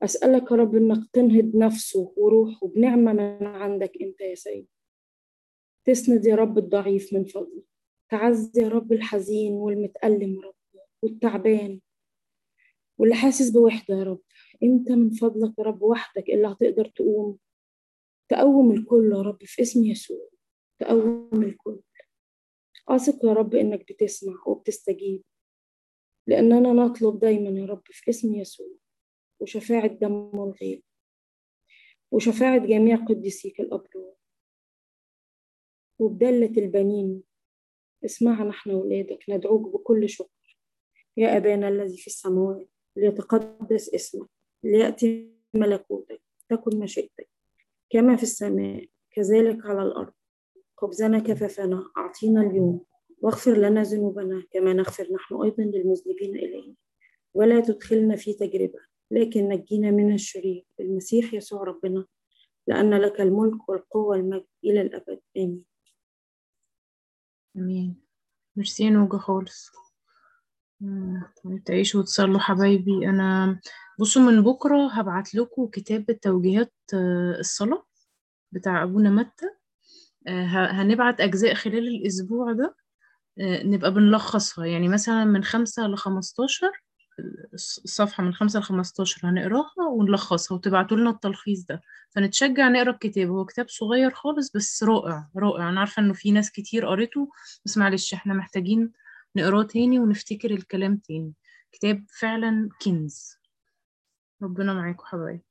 C: أسألك يا رب إنك تنهض نفسه وروحه بنعمة من عندك أنت يا سيد. تسند يا رب الضعيف من فضلك تعزي يا رب الحزين والمتألم يا رب والتعبان واللي حاسس بوحدة يا رب. أنت من فضلك يا رب وحدك اللي هتقدر تقوم؟ تقوم الكل يا رب في اسم يسوع. تقوم الكل. أثق يا رب إنك بتسمع وبتستجيب لأننا نطلب دايما يا رب في اسم يسوع وشفاعة دم الغيب وشفاعة جميع قديسيك الأبرار وبدلة البنين. اسمعنا إحنا ولادك ندعوك بكل شكر. يا أبانا الذي في السماوات ليتقدس اسمك. ليأتي ملكوتك تكن مشيئتك. كما في السماء كذلك على الأرض. خبزنا كفافنا أعطينا اليوم. واغفر لنا ذنوبنا كما نغفر نحن أيضا للمذنبين إلينا. ولا تدخلنا في تجربة لكن نجينا من الشرير المسيح يسوع ربنا لأن لك الملك والقوة والمجد إلى الأبد. آمين.
B: آمين. ميرسي نوجة خالص تعيشوا وتصلوا حبايبي. أنا بصوا من بكرة هبعت لكم كتاب التوجيهات الصلاة بتاع أبونا متى. هنبعت أجزاء خلال الأسبوع ده. نبقى بنلخصها. يعني مثلا من خمسة لخمستاشر الصفحة من خمسة لخمستاشر هنقراها ونلخصها وتبعتوا لنا التلخيص ده. فنتشجع نقرأ الكتاب. هو كتاب صغير خالص بس رائع رائع. أنا عارفة إنه في ناس كتير قريته بس معلش إحنا محتاجين نقراه تاني ونفتكر الكلام تاني. كتاب فعلا كنز. ربنا معاكم حبايبي